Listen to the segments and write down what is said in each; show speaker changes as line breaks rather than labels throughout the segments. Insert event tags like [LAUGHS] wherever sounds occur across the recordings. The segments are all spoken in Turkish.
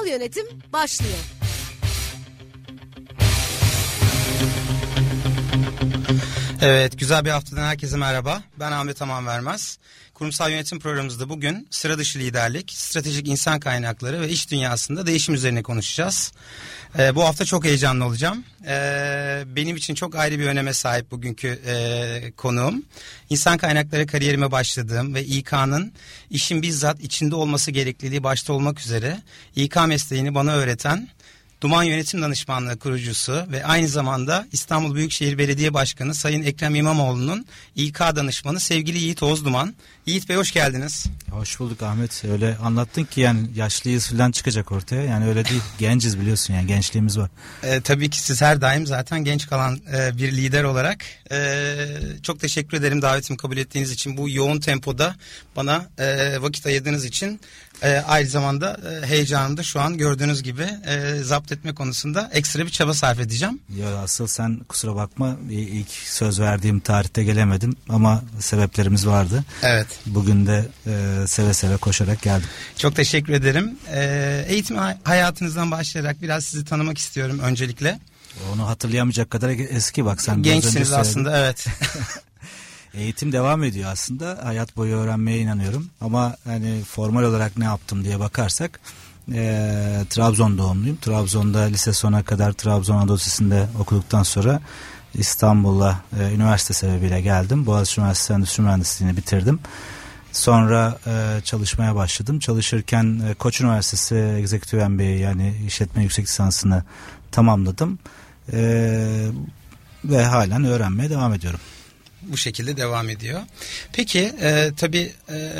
Kurumsal yönetim başlıyor.
Evet güzel bir haftadan herkese merhaba. Ben Ahmet Aman Vermez. Kurumsal yönetim programımızda bugün sıra dışı liderlik, stratejik insan kaynakları ve iş dünyasında değişim üzerine konuşacağız. Ee, bu hafta çok heyecanlı olacağım. Ee, benim için çok ayrı bir öneme sahip bugünkü e, konuğum. İnsan kaynakları kariyerime başladığım ve İK'nın işin bizzat içinde olması gerekliliği başta olmak üzere İK mesleğini bana öğreten Duman Yönetim Danışmanlığı kurucusu ve aynı zamanda İstanbul Büyükşehir Belediye Başkanı Sayın Ekrem İmamoğlu'nun İK danışmanı sevgili Yiğit Ozduman. Yiğit Bey hoş geldiniz.
Hoş bulduk Ahmet. Öyle anlattın ki yani yaşlıyız falan çıkacak ortaya. Yani öyle değil. [LAUGHS] Genciz biliyorsun yani gençliğimiz var.
Ee, tabii ki siz her daim zaten genç kalan e, bir lider olarak e, çok teşekkür ederim davetimi kabul ettiğiniz için. Bu yoğun tempoda bana e, vakit ayırdığınız için e, aynı zamanda e, heyecanımı da şu an gördüğünüz gibi e, zapt etme konusunda ekstra bir çaba sarf edeceğim.
Ya asıl sen kusura bakma ilk söz verdiğim tarihte gelemedim ama sebeplerimiz vardı.
Evet.
Bugün de e, seve seve koşarak geldim.
Çok teşekkür ederim. E, eğitim hayatınızdan başlayarak biraz sizi tanımak istiyorum öncelikle.
Onu hatırlayamayacak kadar eski bak sen.
Gençsiniz aslında evet. [LAUGHS]
Eğitim devam ediyor aslında. Hayat boyu öğrenmeye inanıyorum. Ama hani formal olarak ne yaptım diye bakarsak e, Trabzon doğumluyum. Trabzon'da lise sona kadar Trabzon Anadolu Lisesi'nde okuduktan sonra İstanbul'a e, üniversite sebebiyle geldim. Boğaziçi Üniversitesi Endüstri Mühendisliğini bitirdim. Sonra e, çalışmaya başladım. Çalışırken e, Koç Üniversitesi Executive MBA yani işletme yüksek lisansını tamamladım. E, ve halen öğrenmeye devam ediyorum
bu şekilde devam ediyor. Peki e, tabii e,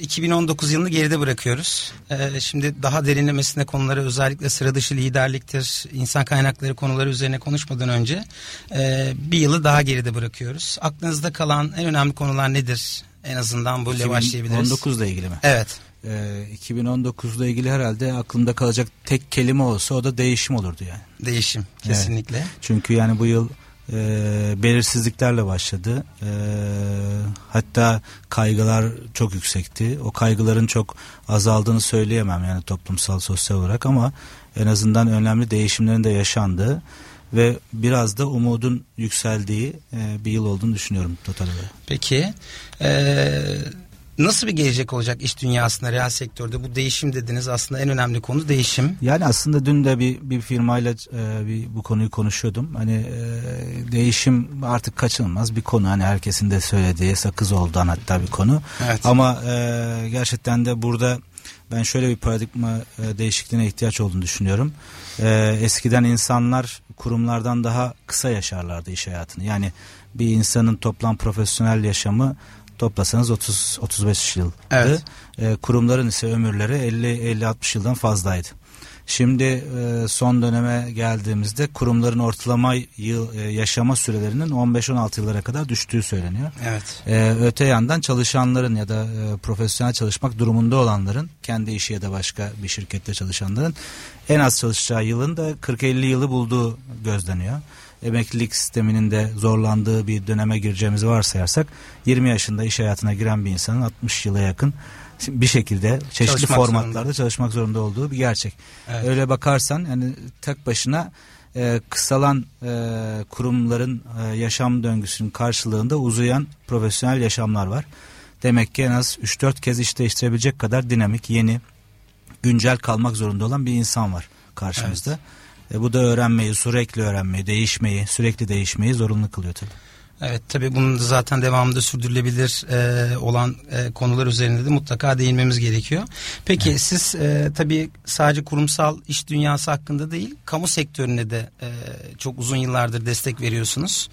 2019 yılını geride bırakıyoruz. E, şimdi daha derinlemesine konuları özellikle sıra dışı liderliktir, insan kaynakları konuları üzerine konuşmadan önce e, bir yılı daha geride bırakıyoruz. Aklınızda kalan en önemli konular nedir? En azından böyle başlayabiliriz.
2019 ile ilgili mi?
Evet.
Ee, 2019 ile ilgili herhalde aklımda kalacak tek kelime olsa o da değişim olurdu yani.
Değişim kesinlikle. Evet.
Çünkü yani bu yıl e, belirsizliklerle başladı. E, hatta kaygılar çok yüksekti. O kaygıların çok azaldığını söyleyemem yani toplumsal sosyal olarak ama en azından önemli değişimlerin de yaşandığı ve biraz da umudun yükseldiği e, bir yıl olduğunu düşünüyorum total olarak.
Peki. Eee Nasıl bir gelecek olacak iş dünyasında, reel sektörde? Bu değişim dediniz aslında en önemli konu değişim.
Yani aslında dün de bir, bir firmayla e, bir, bu konuyu konuşuyordum. Hani e, değişim artık kaçınılmaz bir konu. Hani herkesin de söylediği sakız oldu hatta bir konu. Evet. Ama e, gerçekten de burada ben şöyle bir paradigma e, değişikliğine ihtiyaç olduğunu düşünüyorum. E, eskiden insanlar kurumlardan daha kısa yaşarlardı iş hayatını. Yani bir insanın toplam profesyonel yaşamı toplasanız 30 35 yıl. Evet. E, kurumların ise ömürleri 50 50 60 yıldan fazlaydı. Şimdi e, son döneme geldiğimizde kurumların ortalama yıl e, yaşama sürelerinin 15-16 yıllara kadar düştüğü söyleniyor.
Evet.
E, öte yandan çalışanların ya da e, profesyonel çalışmak durumunda olanların kendi işi ya da başka bir şirkette çalışanların en az çalışacağı yılın da 40-50 yılı bulduğu gözleniyor emeklilik sisteminin de zorlandığı bir döneme gireceğimizi varsayarsak 20 yaşında iş hayatına giren bir insanın 60 yıla yakın bir şekilde çeşitli çalışmak formatlarda zorunda. çalışmak zorunda olduğu bir gerçek. Evet. Öyle bakarsan yani tek başına e, kısalan e, kurumların e, yaşam döngüsünün karşılığında uzayan profesyonel yaşamlar var. Demek ki en az 3-4 kez iş değiştirebilecek kadar dinamik, yeni, güncel kalmak zorunda olan bir insan var karşımızda. Evet. E, bu da öğrenmeyi, sürekli öğrenmeyi, değişmeyi, sürekli değişmeyi zorunlu kılıyor tabii.
Evet tabii bunun da zaten devamında sürdürülebilir e, olan e, konular üzerinde de mutlaka değinmemiz gerekiyor. Peki evet. siz e, tabii sadece kurumsal iş dünyası hakkında değil kamu sektörüne de e, çok uzun yıllardır destek veriyorsunuz.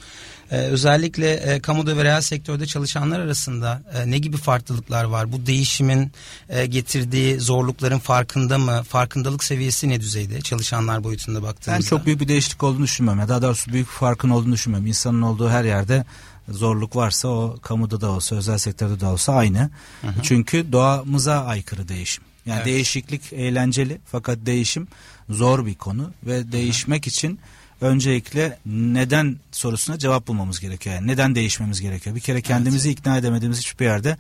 Ee, özellikle e, kamuda ve reel sektörde çalışanlar arasında e, ne gibi farklılıklar var? Bu değişimin e, getirdiği zorlukların farkında mı? Farkındalık seviyesi ne düzeyde çalışanlar boyutunda baktığımızda?
Ben çok büyük bir değişiklik olduğunu düşünmüyorum. Daha doğrusu büyük farkın olduğunu düşünmüyorum. İnsanın olduğu her yerde zorluk varsa o kamuda da olsa özel sektörde de olsa aynı. Hı hı. Çünkü doğamıza aykırı değişim. Yani evet. değişiklik eğlenceli fakat değişim zor bir konu ve hı hı. değişmek için öncelikle neden sorusuna cevap bulmamız gerekiyor. Yani neden değişmemiz gerekiyor? Bir kere kendimizi evet. ikna edemediğimiz hiçbir yerde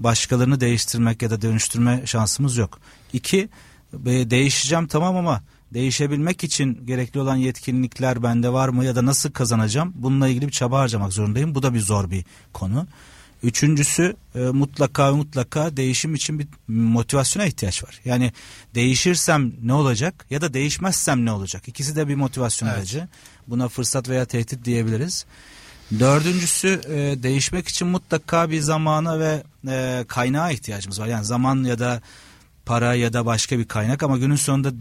başkalarını değiştirmek ya da dönüştürme şansımız yok. İki, değişeceğim tamam ama değişebilmek için gerekli olan yetkinlikler bende var mı ya da nasıl kazanacağım? Bununla ilgili bir çaba harcamak zorundayım. Bu da bir zor bir konu. Üçüncüsü e, mutlaka mutlaka değişim için bir motivasyona ihtiyaç var. Yani değişirsem ne olacak ya da değişmezsem ne olacak? İkisi de bir motivasyon evet. aracı. Buna fırsat veya tehdit diyebiliriz. Dördüncüsü e, değişmek için mutlaka bir zamana ve e, kaynağa ihtiyacımız var. Yani zaman ya da para ya da başka bir kaynak ama günün sonunda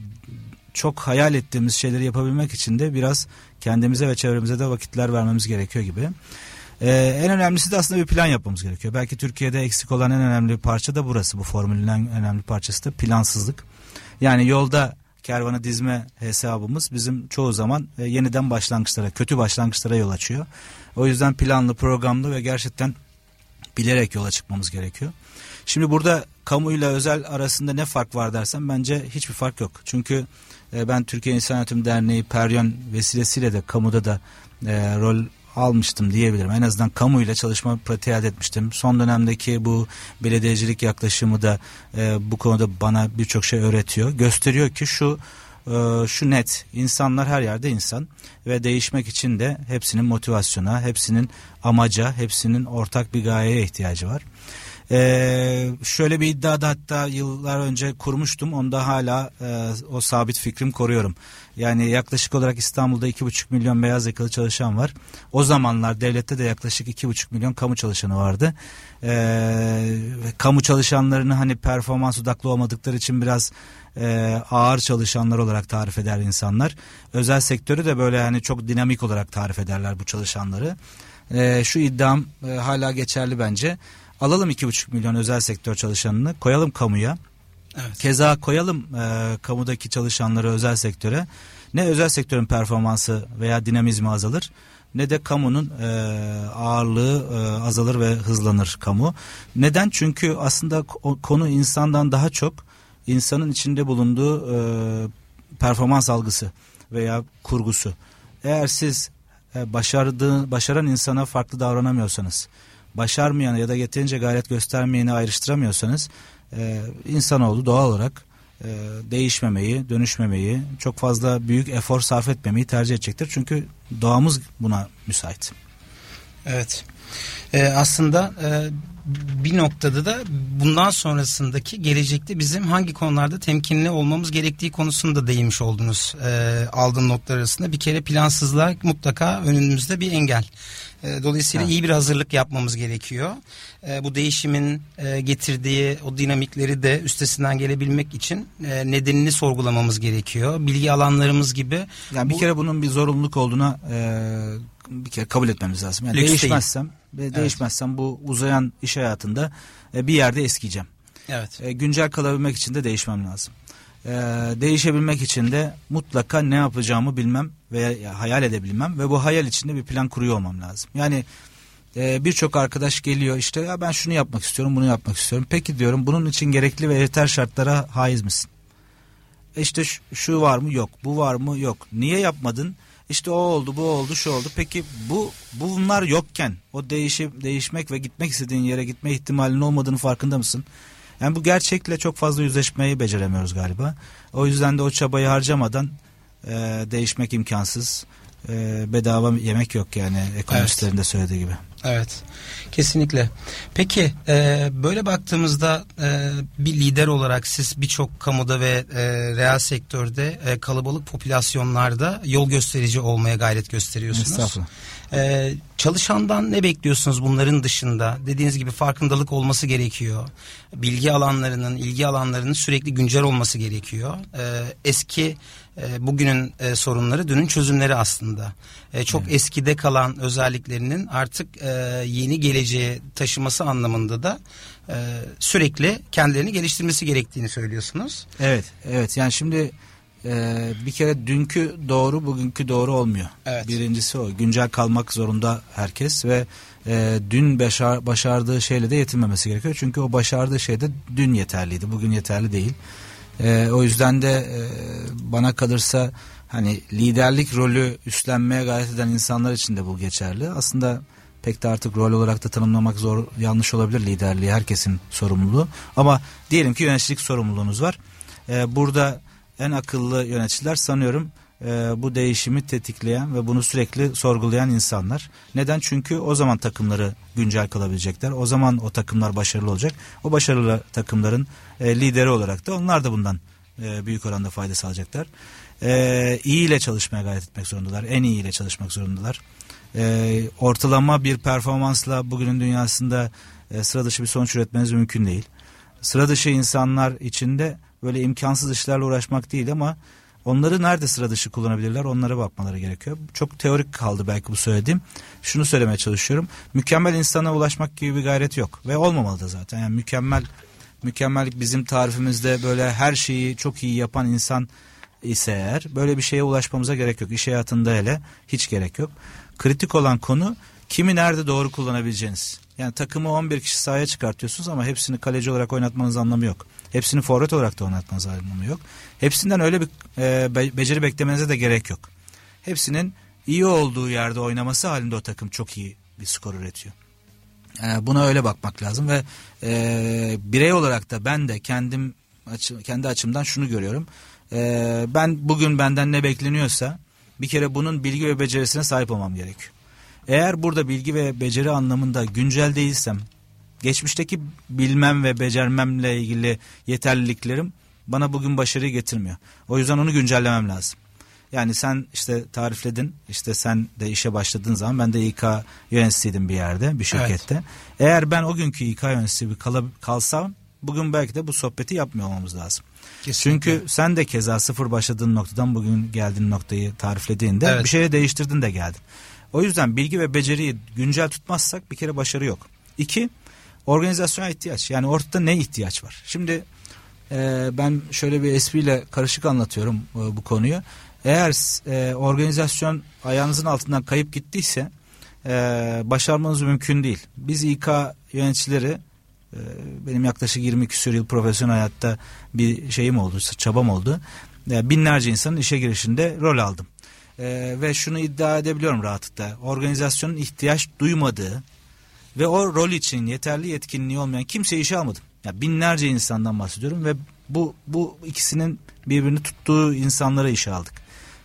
çok hayal ettiğimiz şeyleri yapabilmek için de biraz kendimize ve çevremize de vakitler vermemiz gerekiyor gibi. Ee, en önemlisi de aslında bir plan yapmamız gerekiyor. Belki Türkiye'de eksik olan en önemli parça da burası. Bu formülün en önemli parçası da plansızlık. Yani yolda kervanı dizme hesabımız bizim çoğu zaman e, yeniden başlangıçlara, kötü başlangıçlara yol açıyor. O yüzden planlı, programlı ve gerçekten bilerek yola çıkmamız gerekiyor. Şimdi burada kamuyla özel arasında ne fark var dersen bence hiçbir fark yok. Çünkü e, ben Türkiye İnsan Yönetimi Derneği Peryon vesilesiyle de kamuda da e, rol almıştım diyebilirim. En azından kamuyla çalışma pratiği elde etmiştim. Son dönemdeki bu belediyecilik yaklaşımı da e, bu konuda bana birçok şey öğretiyor. Gösteriyor ki şu e, şu net insanlar her yerde insan ve değişmek için de hepsinin motivasyona, hepsinin amaca, hepsinin ortak bir gayeye ihtiyacı var. Ee, şöyle bir iddiada hatta yıllar önce kurmuştum. Onda hala e, o sabit fikrim koruyorum. Yani yaklaşık olarak İstanbul'da iki buçuk milyon beyaz yakalı çalışan var. O zamanlar devlette de yaklaşık iki buçuk milyon kamu çalışanı vardı. Ee, kamu çalışanlarını hani performans odaklı olmadıkları için biraz e, ağır çalışanlar olarak tarif eder insanlar. Özel sektörü de böyle hani çok dinamik olarak tarif ederler bu çalışanları. E, şu iddiam e, hala geçerli bence. Alalım iki buçuk milyon özel sektör çalışanını koyalım kamuya. Evet. Keza koyalım e, kamudaki çalışanları özel sektöre. Ne özel sektörün performansı veya dinamizmi azalır ne de kamunun e, ağırlığı e, azalır ve hızlanır kamu. Neden? Çünkü aslında konu insandan daha çok insanın içinde bulunduğu e, performans algısı veya kurgusu. Eğer siz e, başardığı, başaran insana farklı davranamıyorsanız, başarmayan ya da yeterince gayret göstermeyeni ayrıştıramıyorsanız e, insanoğlu doğal olarak e, değişmemeyi, dönüşmemeyi, çok fazla büyük efor sarf etmemeyi tercih edecektir. Çünkü doğamız buna müsait.
Evet. Ee, aslında e, bir noktada da bundan sonrasındaki gelecekte bizim hangi konularda temkinli olmamız gerektiği konusunda değinmiş oldunuz. E, aldığım notlar arasında bir kere plansızlık mutlaka önümüzde bir engel. E, dolayısıyla evet. iyi bir hazırlık yapmamız gerekiyor. E, bu değişimin e, getirdiği o dinamikleri de üstesinden gelebilmek için nedenini sorgulamamız gerekiyor. Bilgi alanlarımız gibi.
Yani bir bu, kere bunun bir zorunluluk olduğuna bir kere kabul etmemiz lazım. Yani değişmezsem ve evet. değişmezsem bu uzayan iş hayatında bir yerde eskiyeceğim. Evet. Güncel kalabilmek için de değişmem lazım. Değişebilmek için de mutlaka ne yapacağımı bilmem veya hayal edebilmem ve bu hayal içinde bir plan kuruyor olmam lazım. Yani e, birçok arkadaş geliyor işte ya ben şunu yapmak istiyorum bunu yapmak istiyorum. Peki diyorum bunun için gerekli ve yeter şartlara haiz misin? E işte şu, şu var mı yok bu var mı yok. Niye yapmadın? İşte o oldu, bu oldu, şu oldu. Peki bu bunlar yokken o değişip değişmek ve gitmek istediğin yere gitme ihtimalinin olmadığını farkında mısın? Yani bu gerçekle çok fazla yüzleşmeyi beceremiyoruz galiba. O yüzden de o çabayı harcamadan e, değişmek imkansız. E, bedava yemek yok yani ekonomistlerin evet. de söylediği gibi.
Evet kesinlikle. Peki e, böyle baktığımızda e, bir lider olarak siz birçok kamuda ve e, reel sektörde e, kalabalık popülasyonlarda yol gösterici olmaya gayret gösteriyorsunuz. Estağfurullah. Ee, çalışandan ne bekliyorsunuz bunların dışında? Dediğiniz gibi farkındalık olması gerekiyor. Bilgi alanlarının, ilgi alanlarının sürekli güncel olması gerekiyor. Ee, eski e, bugünün e, sorunları dünün çözümleri aslında. E, çok evet. eskide kalan özelliklerinin artık e, yeni geleceğe taşıması anlamında da e, sürekli kendilerini geliştirmesi gerektiğini söylüyorsunuz.
Evet, evet. Yani şimdi e, bir kere dünkü doğru bugünkü doğru olmuyor. Evet. Birincisi o. Güncel kalmak zorunda herkes ve e, dün başar, başardığı şeyle de yetinmemesi gerekiyor. Çünkü o başardığı şey de dün yeterliydi. Bugün yeterli değil. E, o yüzden de e, bana kalırsa hani liderlik rolü üstlenmeye gayret eden insanlar için de bu geçerli. Aslında pek de artık rol olarak da tanımlamak zor yanlış olabilir liderliği herkesin sorumluluğu. Ama diyelim ki yöneticilik sorumluluğunuz var. E, burada en akıllı yöneticiler sanıyorum e, bu değişimi tetikleyen ve bunu sürekli sorgulayan insanlar. Neden? Çünkü o zaman takımları güncel kalabilecekler. O zaman o takımlar başarılı olacak. O başarılı takımların e, lideri olarak da onlar da bundan e, büyük oranda fayda sağlayacaklar. E, iyi ile çalışmaya gayret etmek zorundalar. En iyi ile çalışmak zorundalar. E, ortalama bir performansla bugünün dünyasında e, sıra dışı bir sonuç üretmeniz mümkün değil. Sıra dışı insanlar içinde böyle imkansız işlerle uğraşmak değil ama onları nerede sıra dışı kullanabilirler onlara bakmaları gerekiyor. Çok teorik kaldı belki bu söylediğim. Şunu söylemeye çalışıyorum. Mükemmel insana ulaşmak gibi bir gayret yok ve olmamalı da zaten. Yani mükemmel mükemmellik bizim tarifimizde böyle her şeyi çok iyi yapan insan ise eğer böyle bir şeye ulaşmamıza gerek yok. İş hayatında hele hiç gerek yok. Kritik olan konu kimi nerede doğru kullanabileceğiniz. Yani takımı 11 kişi sahaya çıkartıyorsunuz ama hepsini kaleci olarak oynatmanız anlamı yok. Hepsini forvet olarak da oynatmanız anlamı yok. Hepsinden öyle bir e, be, beceri beklemenize de gerek yok. Hepsinin iyi olduğu yerde oynaması halinde o takım çok iyi bir skor üretiyor. E, buna öyle bakmak lazım ve e, birey olarak da ben de kendim açı, kendi açımdan şunu görüyorum. E, ben bugün benden ne bekleniyorsa bir kere bunun bilgi ve becerisine sahip olmam gerekiyor. Eğer burada bilgi ve beceri anlamında güncel değilsem, geçmişteki bilmem ve becermemle ilgili yeterliliklerim bana bugün başarıyı getirmiyor. O yüzden onu güncellemem lazım. Yani sen işte tarifledin, işte sen de işe başladığın zaman ben de İK yöneticisiydim bir yerde, bir şirkette. Evet. Eğer ben o günkü İK yöneticisi kal kalsam bugün belki de bu sohbeti yapmıyor olmamız lazım. Kesinlikle. Çünkü sen de keza sıfır başladığın noktadan bugün geldiğin noktayı tariflediğinde evet. bir şeye değiştirdin de geldin. O yüzden bilgi ve beceriyi güncel tutmazsak bir kere başarı yok. İki, organizasyona ihtiyaç. Yani ortada ne ihtiyaç var? Şimdi e, ben şöyle bir espriyle karışık anlatıyorum e, bu konuyu. Eğer e, organizasyon ayağınızın altından kayıp gittiyse e, başarmanız mümkün değil. Biz İK yöneticileri e, benim yaklaşık 20 küsur yıl profesyonel hayatta bir şeyim oldu, çabam oldu. E, binlerce insanın işe girişinde rol aldım e, ve şunu iddia edebiliyorum rahatlıkla. Organizasyonun ihtiyaç duymadığı ve o rol için yeterli yetkinliği olmayan kimse işe almadım. Ya binlerce insandan bahsediyorum ve bu bu ikisinin birbirini tuttuğu insanlara işe aldık.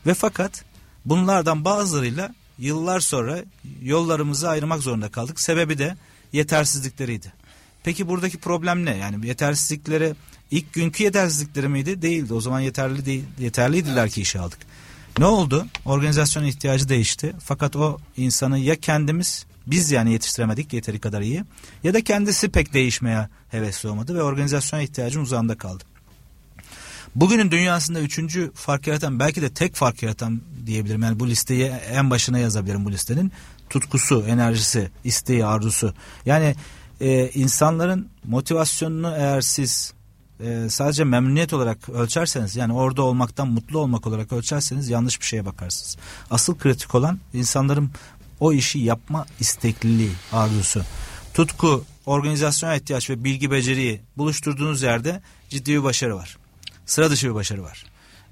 Ve fakat bunlardan bazılarıyla yıllar sonra yollarımızı ayırmak zorunda kaldık. Sebebi de yetersizlikleriydi. Peki buradaki problem ne? Yani yetersizlikleri ilk günkü yetersizlikleri miydi? Değildi. O zaman yeterli değil, yeterliydiler evet. ki işe aldık. Ne oldu? Organizasyonun ihtiyacı değişti. Fakat o insanı ya kendimiz biz yani yetiştiremedik yeteri kadar iyi ya da kendisi pek değişmeye hevesli olmadı ve organizasyona ihtiyacın uzağında kaldı. Bugünün dünyasında üçüncü fark yaratan belki de tek fark yaratan diyebilirim. Yani bu listeyi en başına yazabilirim bu listenin. Tutkusu, enerjisi, isteği, arzusu. Yani e, insanların motivasyonunu eğer siz e, sadece memnuniyet olarak ölçerseniz yani orada olmaktan mutlu olmak olarak ölçerseniz yanlış bir şeye bakarsınız. Asıl kritik olan insanların o işi yapma istekliliği, arzusu. Tutku, organizasyona ihtiyaç ve bilgi beceriyi buluşturduğunuz yerde ciddi bir başarı var. Sıra dışı bir başarı var.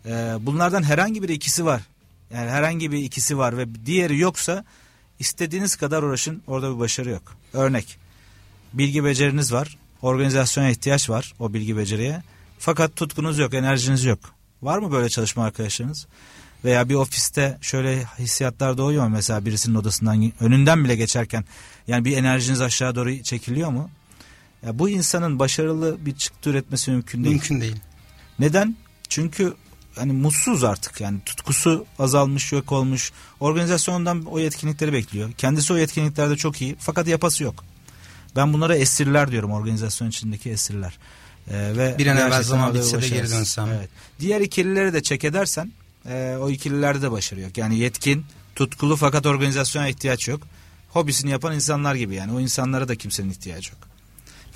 Ee, bunlardan herhangi bir ikisi var. Yani herhangi bir ikisi var ve diğeri yoksa istediğiniz kadar uğraşın orada bir başarı yok. Örnek bilgi beceriniz var organizasyona ihtiyaç var o bilgi beceriye. Fakat tutkunuz yok, enerjiniz yok. Var mı böyle çalışma arkadaşlarınız? Veya bir ofiste şöyle hissiyatlar doğuyor mu? Mesela birisinin odasından önünden bile geçerken yani bir enerjiniz aşağı doğru çekiliyor mu? Ya bu insanın başarılı bir çıktı üretmesi mümkün değil.
Mümkün değil.
Neden? Çünkü hani mutsuz artık yani tutkusu azalmış yok olmuş organizasyondan o yetkinlikleri bekliyor kendisi o yetkinliklerde çok iyi fakat yapası yok ben bunlara esirler diyorum organizasyon içindeki esirler.
Ee, ve bir an evvel zaman bitse de geri dönsem. Evet.
Diğer ikilileri de çek edersen e, o ikililerde de başarı yok. Yani yetkin, tutkulu fakat organizasyona ihtiyaç yok. Hobisini yapan insanlar gibi yani o insanlara da kimsenin ihtiyacı yok.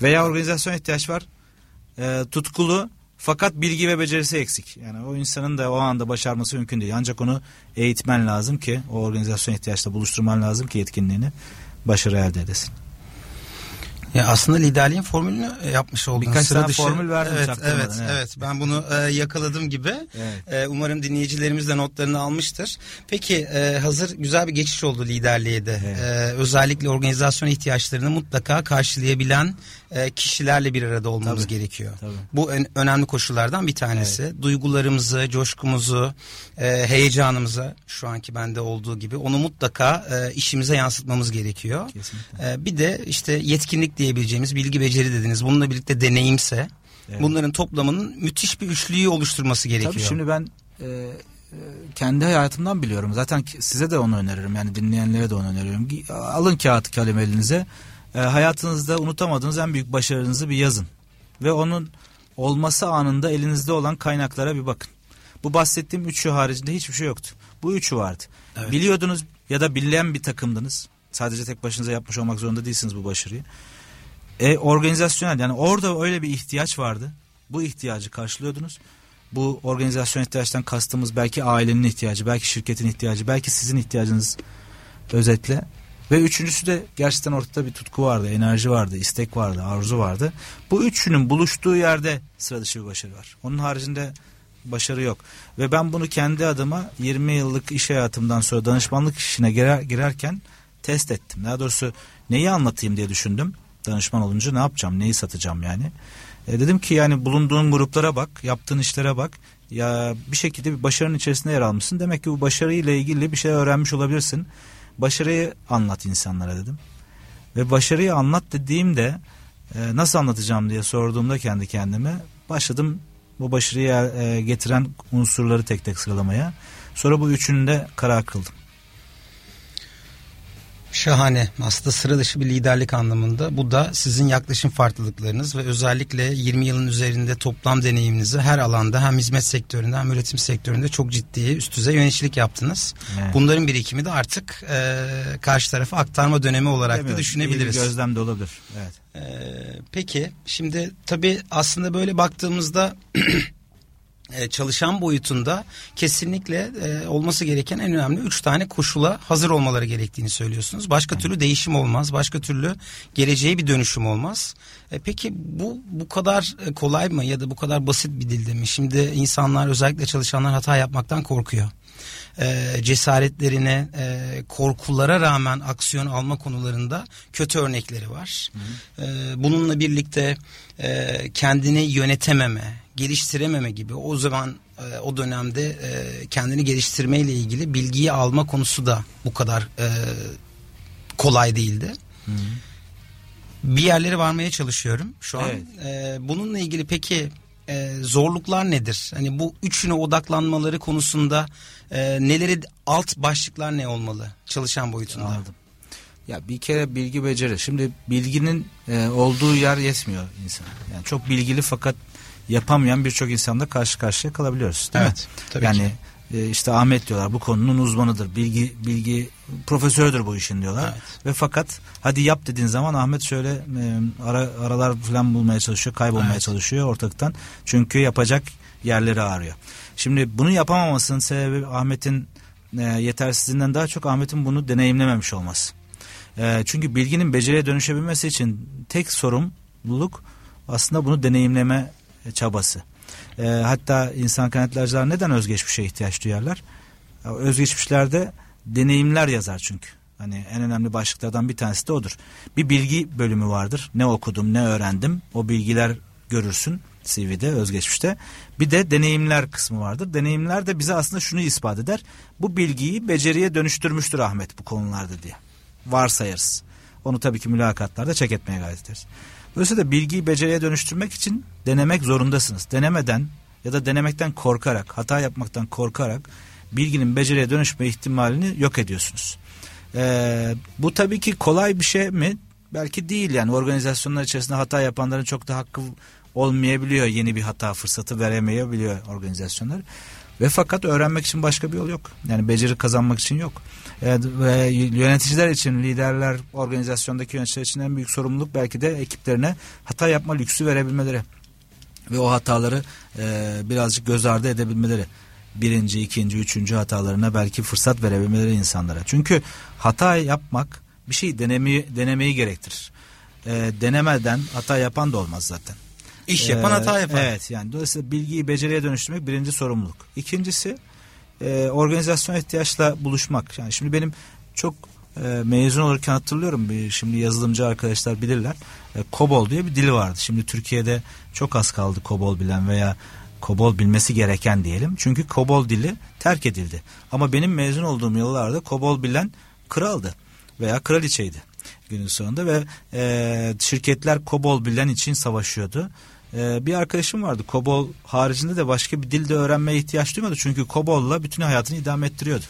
Veya organizasyona ihtiyaç var. E, tutkulu fakat bilgi ve becerisi eksik. Yani o insanın da o anda başarması mümkün değil. Ancak onu eğitmen lazım ki o organizasyon ihtiyaçla buluşturman lazım ki yetkinliğini başarı elde edesin.
Ya aslında liderliğin formülünü yapmış oldun.
Birkaç Sıra tane formül verdim.
Evet, evet, evet, evet. Ben bunu e, yakaladım gibi. Evet. E, umarım dinleyicilerimiz de notlarını almıştır. Peki e, hazır güzel bir geçiş oldu liderliğe de. Evet. E, özellikle organizasyon ihtiyaçlarını mutlaka karşılayabilen e, kişilerle bir arada olmamız tabii, gerekiyor. Tabii. Bu en, önemli koşullardan bir tanesi. Evet. Duygularımızı, coşkumuzu, e, heyecanımızı şu anki bende olduğu gibi onu mutlaka e, işimize yansıtmamız gerekiyor. E, bir de işte yetkinlik diyebileceğimiz bilgi beceri dediniz. Bununla birlikte deneyimse evet. bunların toplamının müthiş bir üçlüyü oluşturması gerekiyor.
Tabii şimdi ben e, e kendi hayatımdan biliyorum. Zaten size de onu öneririm. Yani dinleyenlere de onu öneriyorum. Alın kağıt kalem elinize e, hayatınızda unutamadığınız en büyük başarınızı bir yazın. Ve onun olması anında elinizde olan kaynaklara bir bakın. Bu bahsettiğim üçü haricinde hiçbir şey yoktu. Bu üçü vardı. Evet. Biliyordunuz ya da bilen bir takımdınız. Sadece tek başınıza yapmış olmak zorunda değilsiniz bu başarıyı. E, organizasyonel yani orada öyle bir ihtiyaç vardı. Bu ihtiyacı karşılıyordunuz. Bu organizasyon ihtiyaçtan kastımız belki ailenin ihtiyacı, belki şirketin ihtiyacı, belki sizin ihtiyacınız özetle. Ve üçüncüsü de gerçekten ortada bir tutku vardı, enerji vardı, istek vardı, arzu vardı. Bu üçünün buluştuğu yerde sıra dışı bir başarı var. Onun haricinde başarı yok. Ve ben bunu kendi adıma 20 yıllık iş hayatımdan sonra danışmanlık işine girer, girerken test ettim. Daha doğrusu neyi anlatayım diye düşündüm. Danışman olunca ne yapacağım, neyi satacağım yani. E dedim ki yani bulunduğun gruplara bak, yaptığın işlere bak. Ya bir şekilde bir başarının içerisinde yer almışsın. Demek ki bu başarıyla ilgili bir şey öğrenmiş olabilirsin başarıyı anlat insanlara dedim. Ve başarıyı anlat dediğimde e, nasıl anlatacağım diye sorduğumda kendi kendime başladım bu başarıyı e, getiren unsurları tek tek sıralamaya. Sonra bu üçünü de karar kıldım.
Şahane. Aslında sıra dışı bir liderlik anlamında. Bu da sizin yaklaşım farklılıklarınız ve özellikle 20 yılın üzerinde toplam deneyiminizi her alanda hem hizmet sektöründe hem üretim sektöründe çok ciddi üst düzey yöneticilik yaptınız. Evet. Bunların birikimi de artık e, karşı tarafa aktarma dönemi olarak da düşünebiliriz.
İyi bir gözlem de olabilir. Evet.
E, peki şimdi tabii aslında böyle baktığımızda [CLEARS THROAT] çalışan boyutunda kesinlikle e, olması gereken en önemli üç tane koşula hazır olmaları gerektiğini söylüyorsunuz. Başka türlü değişim olmaz, başka türlü geleceğe bir dönüşüm olmaz. E, peki bu bu kadar e, kolay mı ya da bu kadar basit bir dilde mi? Şimdi insanlar özellikle çalışanlar hata yapmaktan korkuyor e, cesaretlerine, e, korkulara rağmen aksiyon alma konularında kötü örnekleri var. Hı hı. E, bununla birlikte e, kendini yönetememe, geliştirememe gibi o zaman e, o dönemde e, kendini geliştirme ile ilgili bilgiyi alma konusu da bu kadar e, kolay değildi. Hı hı. Bir yerlere varmaya çalışıyorum şu an. Evet. E, bununla ilgili peki e, zorluklar nedir? Hani bu üçüne odaklanmaları konusunda e, neleri alt başlıklar ne olmalı çalışan boyutunda? Anladım.
Ya bir kere bilgi beceri. Şimdi bilginin e, olduğu yer yetmiyor insan. Yani çok bilgili fakat yapamayan birçok insanda karşı karşıya kalabiliyoruz. Değil evet. Mi? Tabii yani ki. E, işte Ahmet diyorlar bu konunun uzmanıdır. Bilgi bilgi profesördür bu işin diyorlar. Evet. Ve fakat hadi yap dediğin zaman Ahmet şöyle e, ara, aralar falan bulmaya çalışıyor, kaybolmaya evet. çalışıyor ortaktan. Çünkü yapacak yerleri arıyor. Şimdi bunu yapamamasının sebebi Ahmet'in e, yetersizliğinden daha çok Ahmet'in bunu deneyimlememiş olması. E, çünkü bilginin beceriye dönüşebilmesi için tek sorumluluk aslında bunu deneyimleme çabası. E, hatta insan kaynaklarcılar neden özgeçmişe ihtiyaç duyarlar? Özgeçmişlerde deneyimler yazar çünkü. Hani en önemli başlıklardan bir tanesi de odur. Bir bilgi bölümü vardır. Ne okudum, ne öğrendim. O bilgiler görürsün CV'de, özgeçmişte. Bir de deneyimler kısmı vardır. Deneyimler de bize aslında şunu ispat eder. Bu bilgiyi beceriye dönüştürmüştür Ahmet bu konularda diye. Varsayarız. Onu tabii ki mülakatlarda çek etmeye gayret ederiz. Dolayısıyla bilgiyi beceriye dönüştürmek için denemek zorundasınız. Denemeden ya da denemekten korkarak, hata yapmaktan korkarak bilginin beceriye dönüşme ihtimalini yok ediyorsunuz. Ee, bu tabii ki kolay bir şey mi? Belki değil yani organizasyonlar içerisinde hata yapanların çok da hakkı olmayabiliyor. Yeni bir hata fırsatı veremeyebiliyor organizasyonlar. Ve fakat öğrenmek için başka bir yol yok. Yani beceri kazanmak için yok. Evet, ve yöneticiler için, liderler, organizasyondaki yöneticiler için en büyük sorumluluk belki de ekiplerine hata yapma lüksü verebilmeleri. Ve o hataları e, birazcık göz ardı edebilmeleri. Birinci, ikinci, üçüncü hatalarına belki fırsat verebilmeleri insanlara. Çünkü hata yapmak bir şey denemeyi, denemeyi gerektirir. E, denemeden hata yapan da olmaz zaten.
İş yapan
Ee,
hata yapar.
Evet yani dolayısıyla bilgiyi beceriye dönüştürmek birinci sorumluluk. İkincisi e, organizasyon ihtiyaçla buluşmak. Yani şimdi benim çok e, mezun olurken hatırlıyorum bir şimdi yazılımcı arkadaşlar bilirler. E, COBOL diye bir dil vardı. Şimdi Türkiye'de çok az kaldı COBOL bilen veya COBOL bilmesi gereken diyelim. Çünkü COBOL dili terk edildi. Ama benim mezun olduğum yıllarda COBOL bilen kraldı veya kraliçeydi günün sonunda ve e, şirketler COBOL bilen için savaşıyordu. E, bir arkadaşım vardı COBOL haricinde de başka bir dilde öğrenmeye ihtiyaç duymadı. Çünkü COBOL'la bütün hayatını idame ettiriyordu.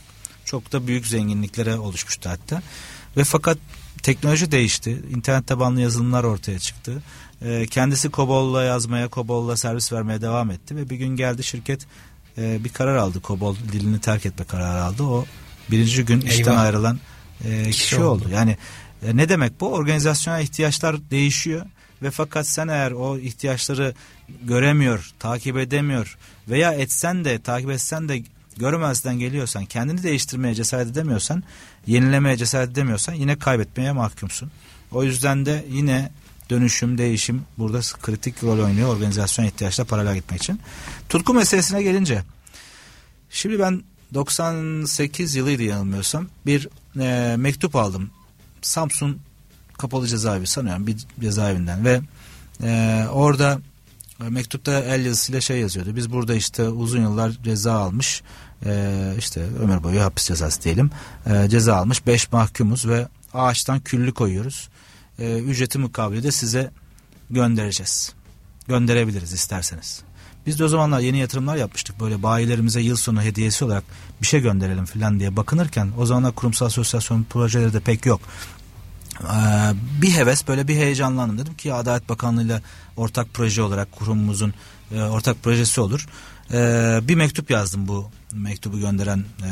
Çok da büyük zenginliklere oluşmuştu hatta. Ve fakat teknoloji değişti. İnternet tabanlı yazılımlar ortaya çıktı. E, kendisi COBOL'la yazmaya, COBOL'la servis vermeye devam etti ve bir gün geldi şirket e, bir karar aldı. COBOL dilini terk etme kararı aldı. O birinci gün işten
Eyvah.
ayrılan e, kişi,
Kişi
oldu.
oldu.
Yani e, ne demek bu? Organizasyonel ihtiyaçlar değişiyor ve fakat sen eğer o ihtiyaçları göremiyor, takip edemiyor veya etsen de takip etsen de görmezden geliyorsan, kendini değiştirmeye cesaret edemiyorsan, yenilemeye cesaret edemiyorsan yine kaybetmeye mahkumsun. O yüzden de yine dönüşüm, değişim burada kritik rol oynuyor organizasyon ihtiyaçla paralel gitmek için. Tutku meselesine gelince şimdi ben 98 yılıydı yanılmıyorsam bir e, mektup aldım. Samsun kapalı cezaevi sanıyorum bir cezaevinden ve e, orada e, mektupta el yazısıyla şey yazıyordu. Biz burada işte uzun yıllar ceza almış e, işte ömür boyu hapis cezası diyelim e, ceza almış 5 mahkumuz ve ağaçtan küllü koyuyoruz. E, ücreti mukabili de size göndereceğiz. Gönderebiliriz isterseniz. Biz de o zamanlar yeni yatırımlar yapmıştık. Böyle bayilerimize yıl sonu hediyesi olarak bir şey gönderelim falan diye bakınırken o zamanlar kurumsal asosyasyon projeleri de pek yok. Ee, bir heves böyle bir heyecanlandım. Dedim ki Adalet Bakanlığı'yla ortak proje olarak kurumumuzun e, ortak projesi olur. Ee, bir mektup yazdım bu mektubu gönderen e,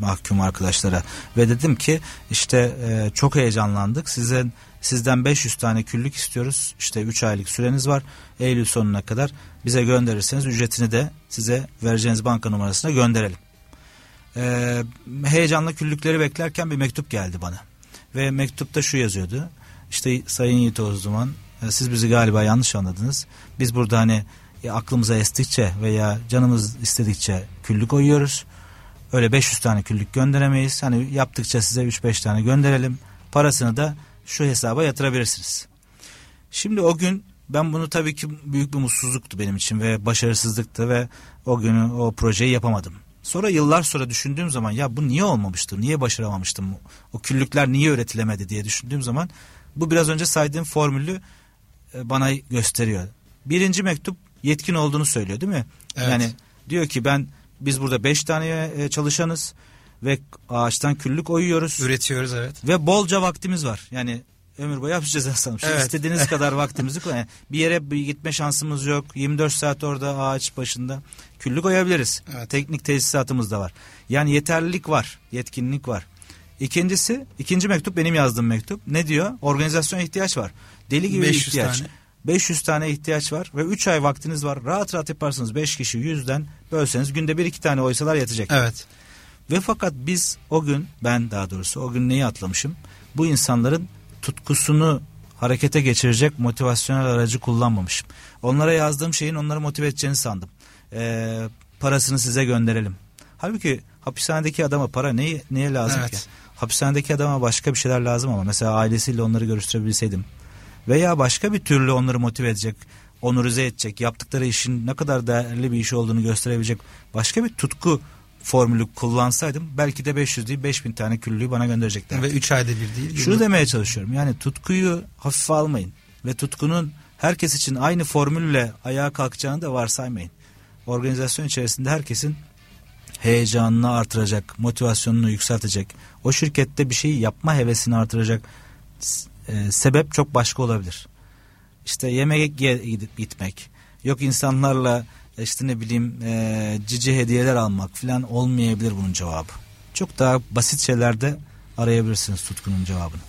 mahkum arkadaşlara ve dedim ki işte e, çok heyecanlandık. Sizden sizden 500 tane küllük istiyoruz. İşte 3 aylık süreniz var. Eylül sonuna kadar bize gönderirseniz ücretini de size vereceğiniz banka numarasına gönderelim. Ee, heyecanla küllükleri beklerken bir mektup geldi bana. Ve mektupta şu yazıyordu. İşte Sayın Yiğit Ozduman e, siz bizi galiba yanlış anladınız. Biz burada hani e, aklımıza estikçe veya canımız istedikçe küllük koyuyoruz. Öyle 500 tane küllük gönderemeyiz. Hani yaptıkça size 3-5 tane gönderelim. Parasını da şu hesaba yatırabilirsiniz. Şimdi o gün ben bunu tabii ki büyük bir mutsuzluktu benim için ve başarısızlıktı ve o günü o projeyi yapamadım. Sonra yıllar sonra düşündüğüm zaman ya bu niye olmamıştı, niye başaramamıştım, o küllükler niye üretilemedi diye düşündüğüm zaman bu biraz önce saydığım formülü e, bana gösteriyor. Birinci mektup yetkin olduğunu söylüyor değil mi?
Evet.
Yani diyor ki ben biz burada beş tane e, çalışanız ve ağaçtan küllük oyuyoruz
Üretiyoruz evet.
ve bolca vaktimiz var. Yani ömür boyu hapis cezası almış.
Evet.
İstediğiniz [LAUGHS] kadar vaktimizi koyun. Yani bir yere bir gitme şansımız yok. 24 saat orada ağaç başında küllük koyabiliriz.
Evet.
Teknik tesisatımız da var. Yani yeterlilik var, yetkinlik var. İkincisi, ikinci mektup benim yazdığım mektup. Ne diyor? Organizasyon ihtiyaç var. Deli gibi bir
500
ihtiyaç.
tane.
500 tane ihtiyaç var ve 3 ay vaktiniz var. Rahat rahat yaparsınız. 5 kişi 100'den bölseniz günde 1-2 tane oysalar yetecek.
Evet.
Ve fakat biz o gün ben daha doğrusu o gün neyi atlamışım? Bu insanların tutkusunu harekete geçirecek motivasyonel aracı kullanmamışım. Onlara yazdığım şeyin onları motive edeceğini sandım. Ee, parasını size gönderelim. Halbuki hapishanedeki adama para neye, neye lazım
Evet.
ki? Hapishanedeki adama başka bir şeyler lazım ama mesela ailesiyle onları görüştürebilseydim veya başka bir türlü onları motive edecek, onurize edecek, yaptıkları işin ne kadar değerli bir iş olduğunu gösterebilecek başka bir tutku formülü kullansaydım belki de 500 değil 5000 tane küllüğü bana gönderecekler.
Ve 3 ayda bir değil.
Şunu demeye çalışıyorum. Yani tutkuyu hafife almayın ve tutkunun herkes için aynı formülle ayağa kalkacağını da varsaymayın. Organizasyon içerisinde herkesin heyecanını artıracak, motivasyonunu yükseltecek, o şirkette bir şeyi yapma hevesini artıracak e, sebep çok başka olabilir. İşte yemek gitmek, yok insanlarla işte ne bileyim e, cici hediyeler almak falan olmayabilir bunun cevabı. Çok daha basit şeylerde arayabilirsiniz tutkunun cevabını.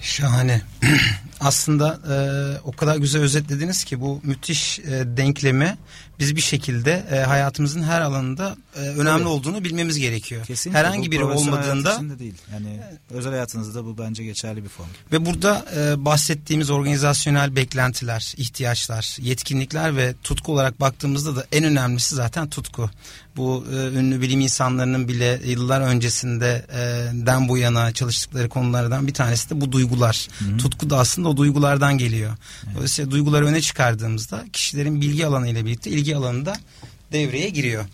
Şahane. [CLEARS THROAT] Aslında e, o kadar güzel özetlediniz ki bu müthiş e, denklemi biz bir şekilde e, hayatımızın her alanında e, önemli evet. olduğunu bilmemiz gerekiyor.
Kesinlikle. Herhangi biri olmadığında de değil. Yani özel hayatınızda bu bence geçerli bir form.
Ve burada e, bahsettiğimiz organizasyonel beklentiler, ihtiyaçlar, yetkinlikler ve tutku olarak baktığımızda da en önemlisi zaten tutku. Bu e, ünlü bilim insanlarının bile yıllar öncesinde e, den bu yana çalıştıkları konulardan bir tanesi de bu duygular. Hı-hı. Tutku da aslında o duygulardan geliyor. Evet. Dolayısıyla duyguları öne çıkardığımızda kişilerin bilgi alanı ile birlikte ilgi alanında devreye giriyor.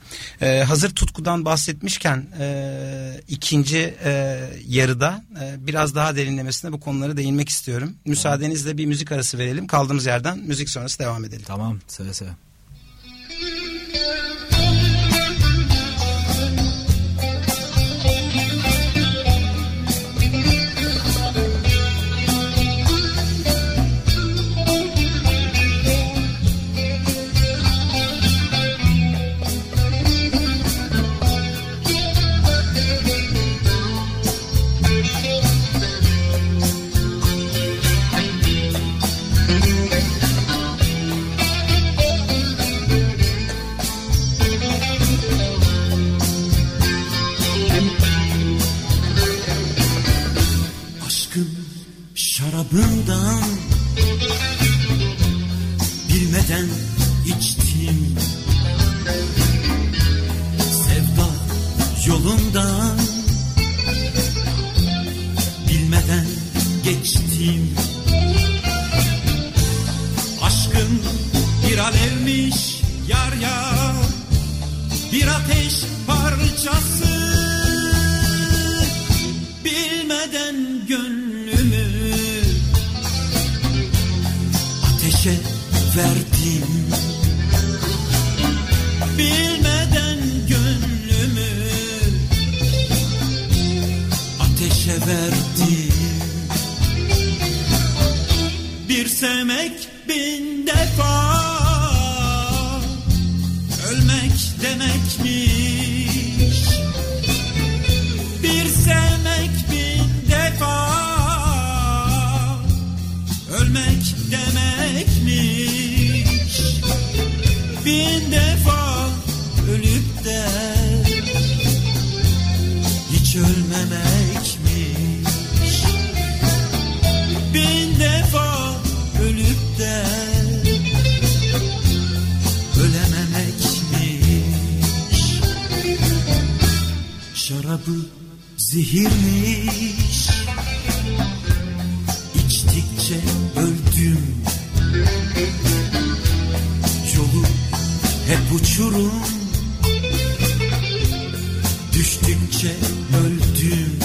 Ee, hazır tutkudan bahsetmişken e, ikinci e, yarıda e, biraz daha derinlemesine bu konulara değinmek istiyorum. Müsaadenizle bir müzik arası verelim. Kaldığımız yerden müzik sonrası devam edelim.
Tamam seve seve.
broom down uçurum. Düştükçe öldüm.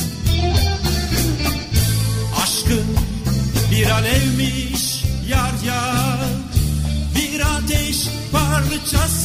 Aşkın bir alevmiş yar yar. Bir ateş parçası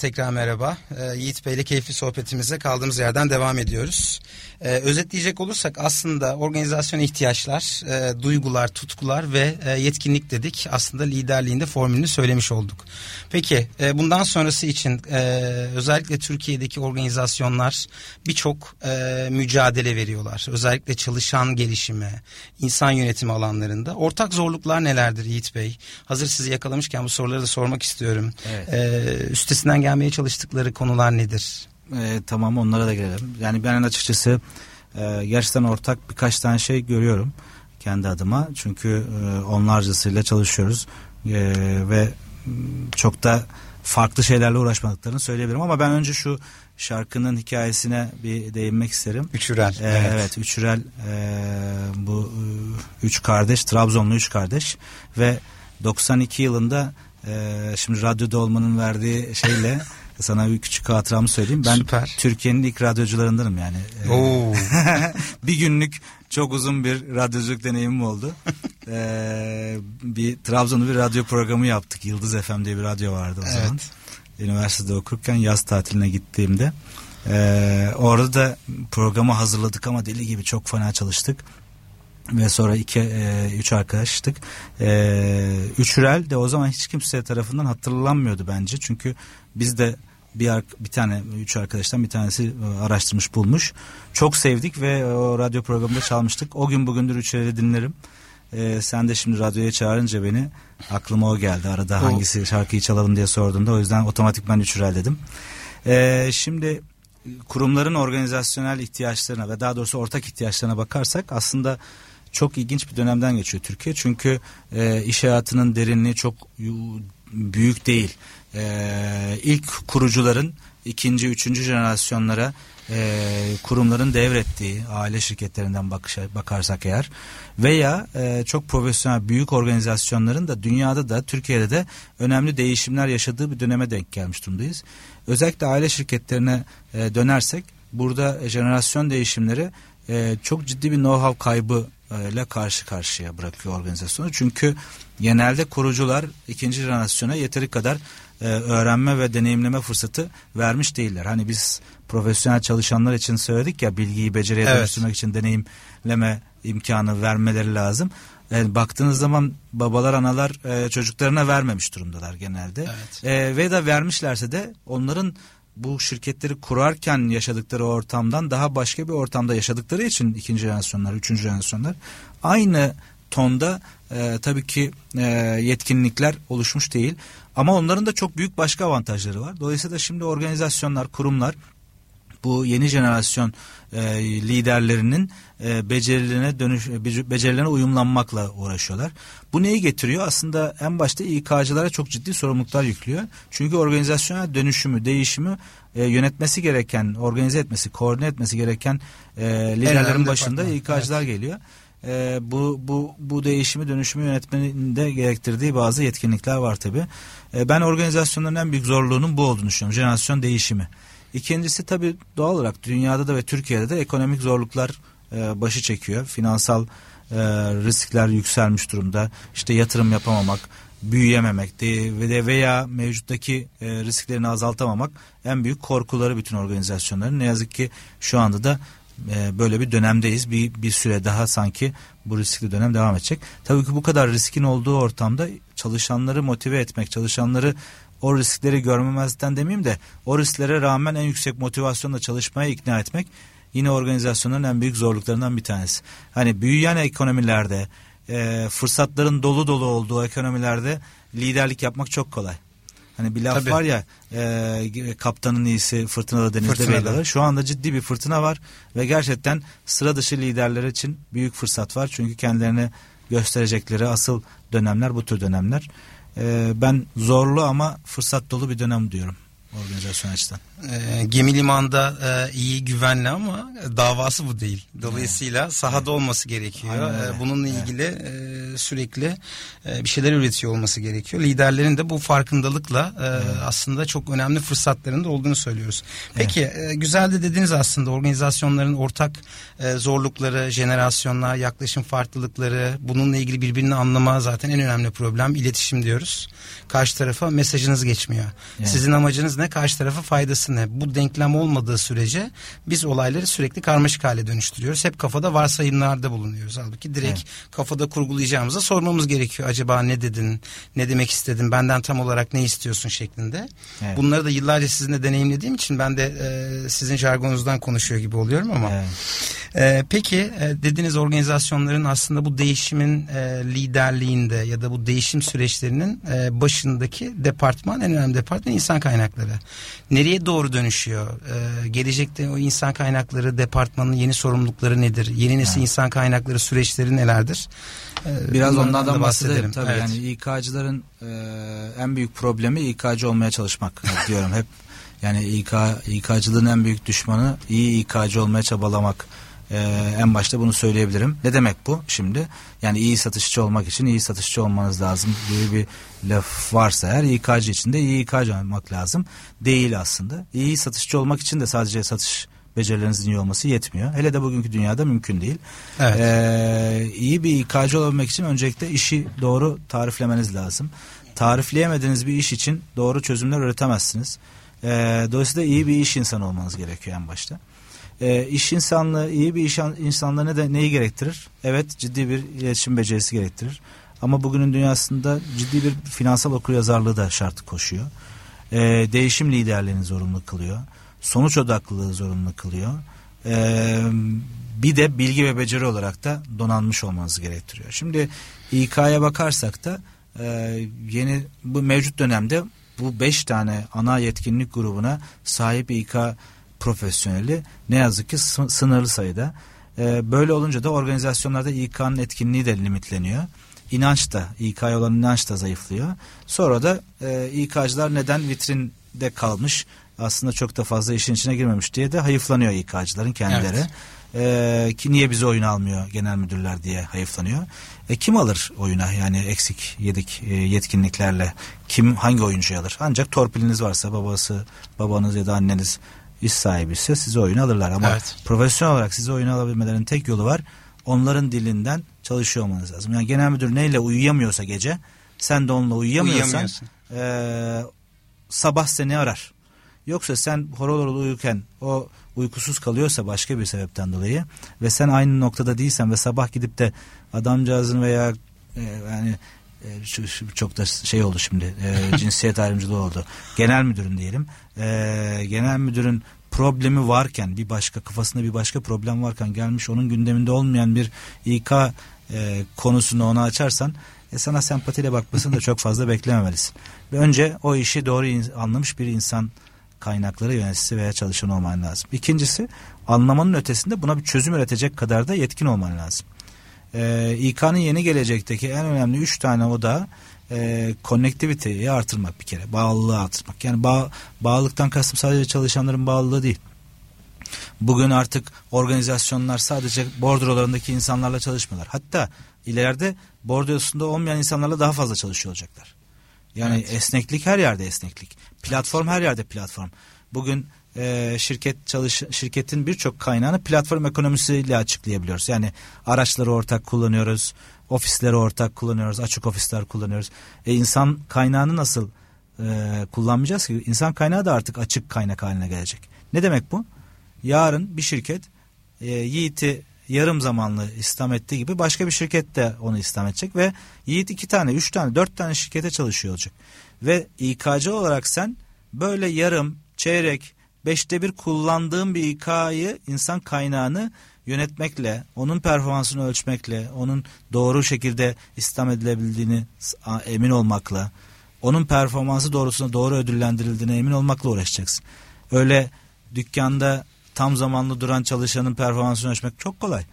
tekrar merhaba. E, Yiğit Bey ile keyifli sohbetimize kaldığımız yerden devam ediyoruz. E, özetleyecek olursak aslında organizasyon ihtiyaçlar, e, duygular, tutkular ve e, yetkinlik dedik. Aslında liderliğinde formülünü söylemiş olduk. Peki, e, bundan sonrası için e, özellikle Türkiye'deki organizasyonlar birçok e, mücadele veriyorlar. Özellikle çalışan gelişimi, insan yönetimi alanlarında. Ortak zorluklar nelerdir Yiğit Bey? Hazır sizi yakalamışken bu soruları da sormak istiyorum.
Evet.
Ee, üstesinden gelmeye çalıştıkları konular nedir?
E, tamam onlara da gelelim. Yani ben açıkçası e, gerçekten ortak birkaç tane şey görüyorum kendi adıma. Çünkü e, onlarcasıyla çalışıyoruz e, ve çok da farklı şeylerle uğraşmadıklarını söyleyebilirim. Ama ben önce şu şarkının hikayesine bir değinmek isterim.
Üçürel.
Ee, evet. Üçürel e, bu e, üç kardeş Trabzonlu üç kardeş ve 92 yılında e, şimdi radyoda olmanın verdiği şeyle [LAUGHS] sana bir küçük hatıramı söyleyeyim. Ben
Süper.
Türkiye'nin ilk radyocularındanım yani.
Oo. [LAUGHS]
bir günlük çok uzun bir radyoculuk deneyimim oldu. [LAUGHS] Ee, bir Trabzon'da bir radyo programı yaptık. Yıldız FM diye bir radyo vardı o
Evet.
zaman. Üniversitede okurken yaz tatiline gittiğimde. Ee, orada da programı hazırladık ama deli gibi çok fena çalıştık. Ve sonra iki, e, üç arkadaştık. E, Üçürel de o zaman hiç kimse tarafından hatırlanmıyordu bence. Çünkü biz de bir bir tane üç arkadaştan bir tanesi e, araştırmış bulmuş. Çok sevdik ve o radyo programında çalmıştık. O gün bugündür Üçürel'i dinlerim. E, sen de şimdi radyoya çağırınca beni aklıma o geldi. Arada
O-
hangisi şarkıyı çalalım diye sorduğunda o yüzden otomatik ben Üçürel dedim. E, şimdi kurumların organizasyonel ihtiyaçlarına ve daha doğrusu ortak ihtiyaçlarına bakarsak aslında çok ilginç bir dönemden geçiyor Türkiye. Çünkü e, iş hayatının derinliği çok büyük değil. E, ilk kurucuların ikinci, üçüncü jenerasyonlara e, kurumların devrettiği aile şirketlerinden bakışa, bakarsak eğer veya e, çok profesyonel büyük organizasyonların da dünyada da Türkiye'de de önemli değişimler yaşadığı bir döneme denk gelmiş durumdayız. Özellikle aile şirketlerine e, dönersek burada jenerasyon değişimleri e, çok ciddi bir know-how kaybı e, ile karşı karşıya bırakıyor organizasyonu. Çünkü genelde kurucular ikinci jenerasyona yeteri kadar e, öğrenme ve deneyimleme fırsatı vermiş değiller. Hani biz profesyonel çalışanlar için söyledik ya bilgiyi beceriye
Evet.
dönüştürmek için deneyimleme imkanı vermeleri lazım. Yani baktığınız zaman babalar analar e, çocuklarına vermemiş durumdalar genelde.
Evet.
E, ve de vermişlerse de onların bu şirketleri kurarken yaşadıkları ortamdan daha başka bir ortamda yaşadıkları için ikinci jenerasyonlar, üçüncü jenerasyonlar aynı tonda e, tabii ki e, yetkinlikler oluşmuş değil. Ama onların da çok büyük başka avantajları var. Dolayısıyla şimdi organizasyonlar, kurumlar bu yeni jenerasyon e, liderlerinin e, becerilerine dönüş bec- becerilerine uyumlanmakla uğraşıyorlar. Bu neyi getiriyor? Aslında en başta İK'cılara çok ciddi sorumluluklar yüklüyor. Çünkü organizasyonel dönüşümü, değişimi e, yönetmesi gereken, organize etmesi, koordine etmesi gereken e, liderlerin başında İK'cılar geliyor. E, bu bu bu değişimi dönüşümü yönetmenin de gerektirdiği bazı yetkinlikler var tabi. ben organizasyonların en büyük zorluğunun bu olduğunu düşünüyorum. Jenerasyon değişimi. İkincisi tabi doğal olarak dünyada da ve Türkiye'de de ekonomik zorluklar e, başı çekiyor. Finansal e, riskler yükselmiş durumda. İşte yatırım yapamamak, büyüyememek de veya mevcuttaki e, risklerini azaltamamak en büyük korkuları bütün organizasyonların. Ne yazık ki şu anda da e, böyle bir dönemdeyiz. Bir, bir süre daha sanki bu riskli dönem devam edecek. Tabii ki bu kadar riskin olduğu ortamda çalışanları motive etmek, çalışanları o riskleri görmemezden demeyeyim de o risklere rağmen en yüksek motivasyonla çalışmaya ikna etmek yine organizasyonların en büyük zorluklarından bir tanesi. Hani büyüyen ekonomilerde e, fırsatların dolu dolu olduğu ekonomilerde liderlik yapmak çok kolay. Hani bir laf
Tabii.
var ya e, kaptanın iyisi fırtınada denizde
Fırtınada.
belli. Şu anda ciddi bir fırtına var ve gerçekten sıra dışı liderler için büyük fırsat var. Çünkü kendilerini gösterecekleri asıl dönemler bu tür dönemler. E, ben zorlu ama fırsat dolu bir dönem diyorum organizasyon açısından.
E, gemi limanda e, iyi güvenli ama davası bu değil. Dolayısıyla sahada olması gerekiyor. E, bununla
Evet.
ilgili e, sürekli e, bir şeyler üretiyor olması gerekiyor. Liderlerin de bu farkındalıkla e, aslında çok önemli fırsatlarında olduğunu söylüyoruz. Peki e, güzel de dediniz aslında organizasyonların ortak e, zorlukları, jenerasyonlar, yaklaşım farklılıkları, bununla ilgili birbirini anlama zaten en önemli problem iletişim diyoruz. Karşı tarafa mesajınız geçmiyor.
Evet.
Sizin amacınız ne? Karşı tarafa faydası ne? Bu denklem olmadığı sürece biz olayları sürekli karmaşık hale dönüştürüyoruz. Hep kafada varsayımlarda bulunuyoruz. Halbuki direkt
Evet.
kafada kurgulayacağımıza sormamız gerekiyor. Acaba ne dedin? Ne demek istedin? Benden tam olarak ne istiyorsun şeklinde.
Evet.
Bunları da yıllarca sizinle deneyimlediğim için ben de e, sizin jargonunuzdan konuşuyor gibi oluyorum ama.
Evet.
Ee, peki e, dediğiniz organizasyonların aslında bu değişimin e, liderliğinde ya da bu değişim süreçlerinin e, başındaki departman en önemli departman insan kaynakları. Nereye doğru dönüşüyor? Ee, gelecekte o insan kaynakları departmanının yeni sorumlulukları nedir? Yeni nesil insan kaynakları süreçleri nelerdir? Ee,
Biraz onlardan
da
bahsedelim. Tabii
Evet.
yani İK'cıların e, en büyük problemi İK'cı olmaya çalışmak [LAUGHS] diyorum hep. Yani İK İK'cılığın en büyük düşmanı iyi İK'cı olmaya çabalamak. E, en başta bunu söyleyebilirim. Ne demek bu şimdi? Yani iyi satışçı olmak için iyi satışçı olmanız lazım gibi bir laf varsa eğer İK'cı için de iyi İK'cı olmak lazım. Değil aslında. İyi satışçı olmak için de sadece satış becerilerinizin iyi olması yetmiyor. Hele de bugünkü dünyada mümkün değil.
Evet.
Ee, iyi bir İK'cı olabilmek için öncelikle işi doğru tariflemeniz lazım. Tarifleyemediğiniz bir iş için doğru çözümler üretemezsiniz. Ee, dolayısıyla iyi bir iş insanı olmanız gerekiyor en başta. Ee, iş insanlığı, iyi bir iş an- insanlığı ne de, neyi gerektirir? Evet ciddi bir iletişim becerisi gerektirir. Ama bugünün dünyasında ciddi bir finansal okuryazarlığı da şart koşuyor. Ee, değişim liderliğini zorunlu kılıyor. Sonuç odaklılığı zorunlu kılıyor. Ee, bir de bilgi ve beceri olarak da donanmış olmanızı gerektiriyor. Şimdi İK'ya bakarsak da e, yeni bu mevcut dönemde bu beş tane ana yetkinlik grubuna sahip İK profesyoneli ne yazık ki sı- sınırlı sayıda. E, böyle olunca da organizasyonlarda İK'nın etkinliği de limitleniyor. İnanç da İK'ya olan inanç da zayıflıyor. Sonra da e, İK'cılar neden vitrinde kalmış aslında çok da fazla işin içine girmemiş diye de hayıflanıyor İK'cıların kendileri.
Evet.
Ee, ki niye bizi oyun almıyor genel müdürler diye hayıflanıyor. E, kim alır oyuna yani eksik yedik e, yetkinliklerle kim hangi oyuncu alır? Ancak torpiliniz varsa babası babanız ya da anneniz iş sahibi ise sizi oyuna alırlar ama
Evet.
profesyonel olarak sizi oyuna alabilmelerinin tek yolu var. Onların dilinden çalışıyor olmanız lazım. Yani genel müdür neyle uyuyamıyorsa gece sen de onunla uyuyamıyorsan e, sabah seni arar. Yoksa sen horol horol uyurken o uykusuz kalıyorsa başka bir sebepten dolayı ve sen aynı noktada değilsen ve sabah gidip de adamcağızın veya e, yani çok da şey oldu şimdi e, [LAUGHS] cinsiyet ayrımcılığı oldu. Genel müdürün diyelim. E, genel müdürün problemi varken bir başka kafasında bir başka problem varken gelmiş onun gündeminde olmayan bir İK e, konusunu ona açarsan e, sana sempatiyle bakmasını da çok [LAUGHS] fazla beklememelisin. Ve önce o işi doğru anlamış bir insan kaynakları yöneticisi veya çalışan olman lazım. İkincisi anlamanın ötesinde buna bir çözüm üretecek kadar da yetkin olman lazım. Ee, İK'nın yeni gelecekteki en önemli üç tane oda e, connectivity'yi artırmak bir kere. Bağlılığı artırmak. Yani bağ, bağlılıktan kastım sadece çalışanların bağlılığı değil. Bugün artık organizasyonlar sadece bordrolarındaki insanlarla çalışmıyorlar. Hatta ileride bordrosunda olmayan insanlarla daha fazla çalışıyor olacaklar. Yani
Evet.
esneklik her yerde esneklik. Platform her yerde platform. Bugün e, şirket çalış şirketin birçok kaynağını platform ekonomisiyle açıklayabiliyoruz. Yani araçları ortak kullanıyoruz, ofisleri ortak kullanıyoruz, açık ofisler kullanıyoruz. E, insan kaynağını nasıl e, kullanmayacağız ki? İnsan kaynağı da artık açık kaynak haline gelecek. Ne demek bu? Yarın bir şirket e, Yiğit'i yarım zamanlı istihdam ettiği gibi başka bir şirket de onu istihdam edecek ve Yiğit iki tane, üç tane, dört tane şirkete çalışıyor olacak. Ve İK'cı olarak sen böyle yarım, çeyrek, beşte bir kullandığın bir İK'yı, insan kaynağını yönetmekle, onun performansını ölçmekle, onun doğru şekilde istihdam edilebildiğini emin olmakla, onun performansı doğrusunda doğru ödüllendirildiğine emin olmakla uğraşacaksın. Öyle dükkanda tam zamanlı duran çalışanın performansını ölçmek çok kolay.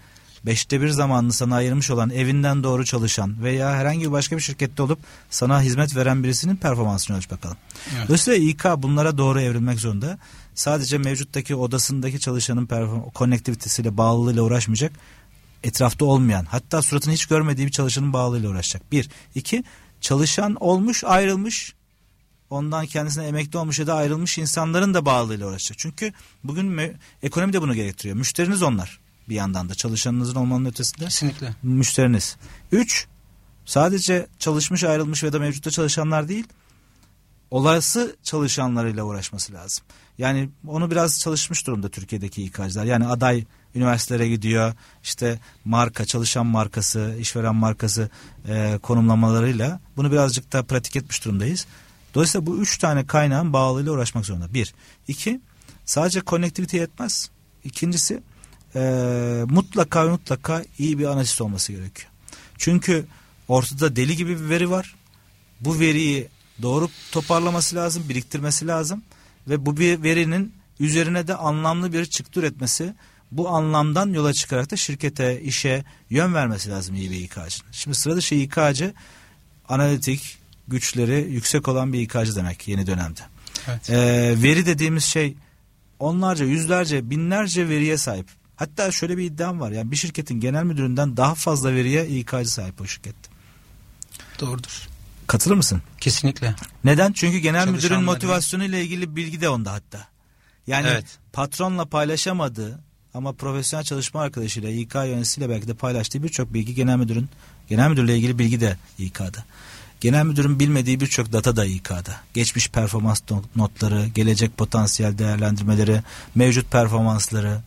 Beşte bir zamanını sana ayırmış olan evinden doğru çalışan veya herhangi bir başka bir şirkette olup sana hizmet veren birisinin performansını ölç bakalım.
Evet.
Dolayısıyla İK bunlara doğru evrilmek zorunda. Sadece mevcuttaki odasındaki çalışanın perform- konnektivitesiyle bağlılığıyla uğraşmayacak. etrafta olmayan hatta suratını hiç görmediği bir çalışanın bağlılığıyla uğraşacak. Bir. iki çalışan olmuş ayrılmış ondan kendisine emekli olmuş ya da ayrılmış insanların da bağlılığıyla uğraşacak. Çünkü bugün mü, ekonomi de bunu gerektiriyor. Müşteriniz onlar bir yandan da çalışanınızın olmanın ötesinde.
Kesinlikle.
Müşteriniz. Üç, sadece çalışmış ayrılmış ya da mevcutta çalışanlar değil olası çalışanlarıyla uğraşması lazım. Yani onu biraz çalışmış durumda Türkiye'deki İK'cılar. Yani aday üniversitelere gidiyor. işte marka, çalışan markası, işveren markası e, konumlamalarıyla bunu birazcık da pratik etmiş durumdayız. Dolayısıyla bu üç tane kaynağın bağlılığıyla uğraşmak zorunda. Bir. iki sadece konnektivite yetmez. İkincisi e, mutlaka mutlaka iyi bir analist olması gerekiyor. Çünkü ortada deli gibi bir veri var. Bu veriyi doğru toparlaması lazım, biriktirmesi lazım ve bu bir verinin üzerine de anlamlı bir çıktı üretmesi, bu anlamdan yola çıkarak da şirkete, işe yön vermesi lazım iyi bir İK'cının. Şimdi sırada şey İK'cı analitik güçleri yüksek olan bir İK'cı demek yeni dönemde.
Evet.
Ee, veri dediğimiz şey onlarca, yüzlerce, binlerce veriye sahip. Hatta şöyle bir iddiam var. Yani bir şirketin genel müdüründen daha fazla veriye İK'cı sahip o şirket.
Doğrudur.
Katılır mısın?
Kesinlikle.
Neden? Çünkü genel müdürün motivasyonu ile ilgili bilgi de onda hatta. Yani
Evet.
patronla paylaşamadığı ama profesyonel çalışma arkadaşıyla İK yöneticisiyle belki de paylaştığı birçok bilgi genel müdürün genel müdürle ilgili bilgi de İK'da. Genel müdürün bilmediği birçok data da İK'da. Geçmiş performans not- notları, gelecek potansiyel değerlendirmeleri, mevcut performansları,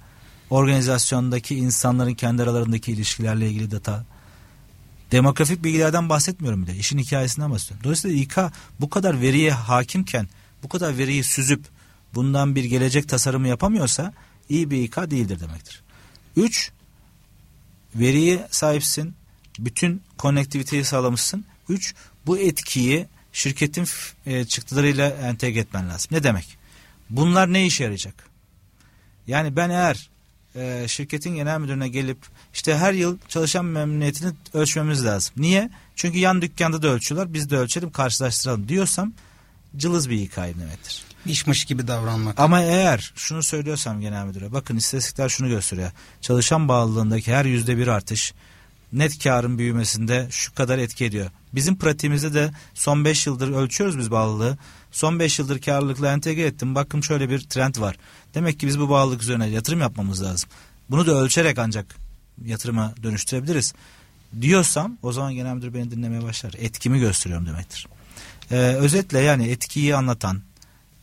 organizasyondaki insanların kendi aralarındaki ilişkilerle ilgili data. Demografik bilgilerden bahsetmiyorum bile. İşin hikayesinden bahsediyorum. Dolayısıyla İK bu kadar veriye hakimken, bu kadar veriyi süzüp bundan bir gelecek tasarımı yapamıyorsa iyi bir İK değildir demektir. Üç, veriye sahipsin. Bütün konnektiviteyi sağlamışsın. Üç, bu etkiyi şirketin e, çıktılarıyla entegre etmen lazım. Ne demek? Bunlar ne işe yarayacak? Yani ben eğer e, şirketin genel müdürüne gelip işte her yıl çalışan memnuniyetini ölçmemiz lazım. Niye? Çünkü yan dükkanda da ölçüyorlar biz de ölçelim karşılaştıralım diyorsam cılız bir hikaye demektir.
İşmiş gibi davranmak.
Ama eğer şunu söylüyorsam genel müdüre bakın istatistikler şunu gösteriyor. Çalışan bağlılığındaki her yüzde bir artış net karın büyümesinde şu kadar etki ediyor. Bizim pratiğimizde de son 5 yıldır ölçüyoruz biz bağlılığı. Son 5 yıldır karlılıkla entegre ettim. Bakın şöyle bir trend var. Demek ki biz bu bağlılık üzerine yatırım yapmamız lazım. Bunu da ölçerek ancak yatırıma dönüştürebiliriz. Diyorsam o zaman genel müdür beni dinlemeye başlar. Etkimi gösteriyorum demektir. Ee, özetle yani etkiyi anlatan,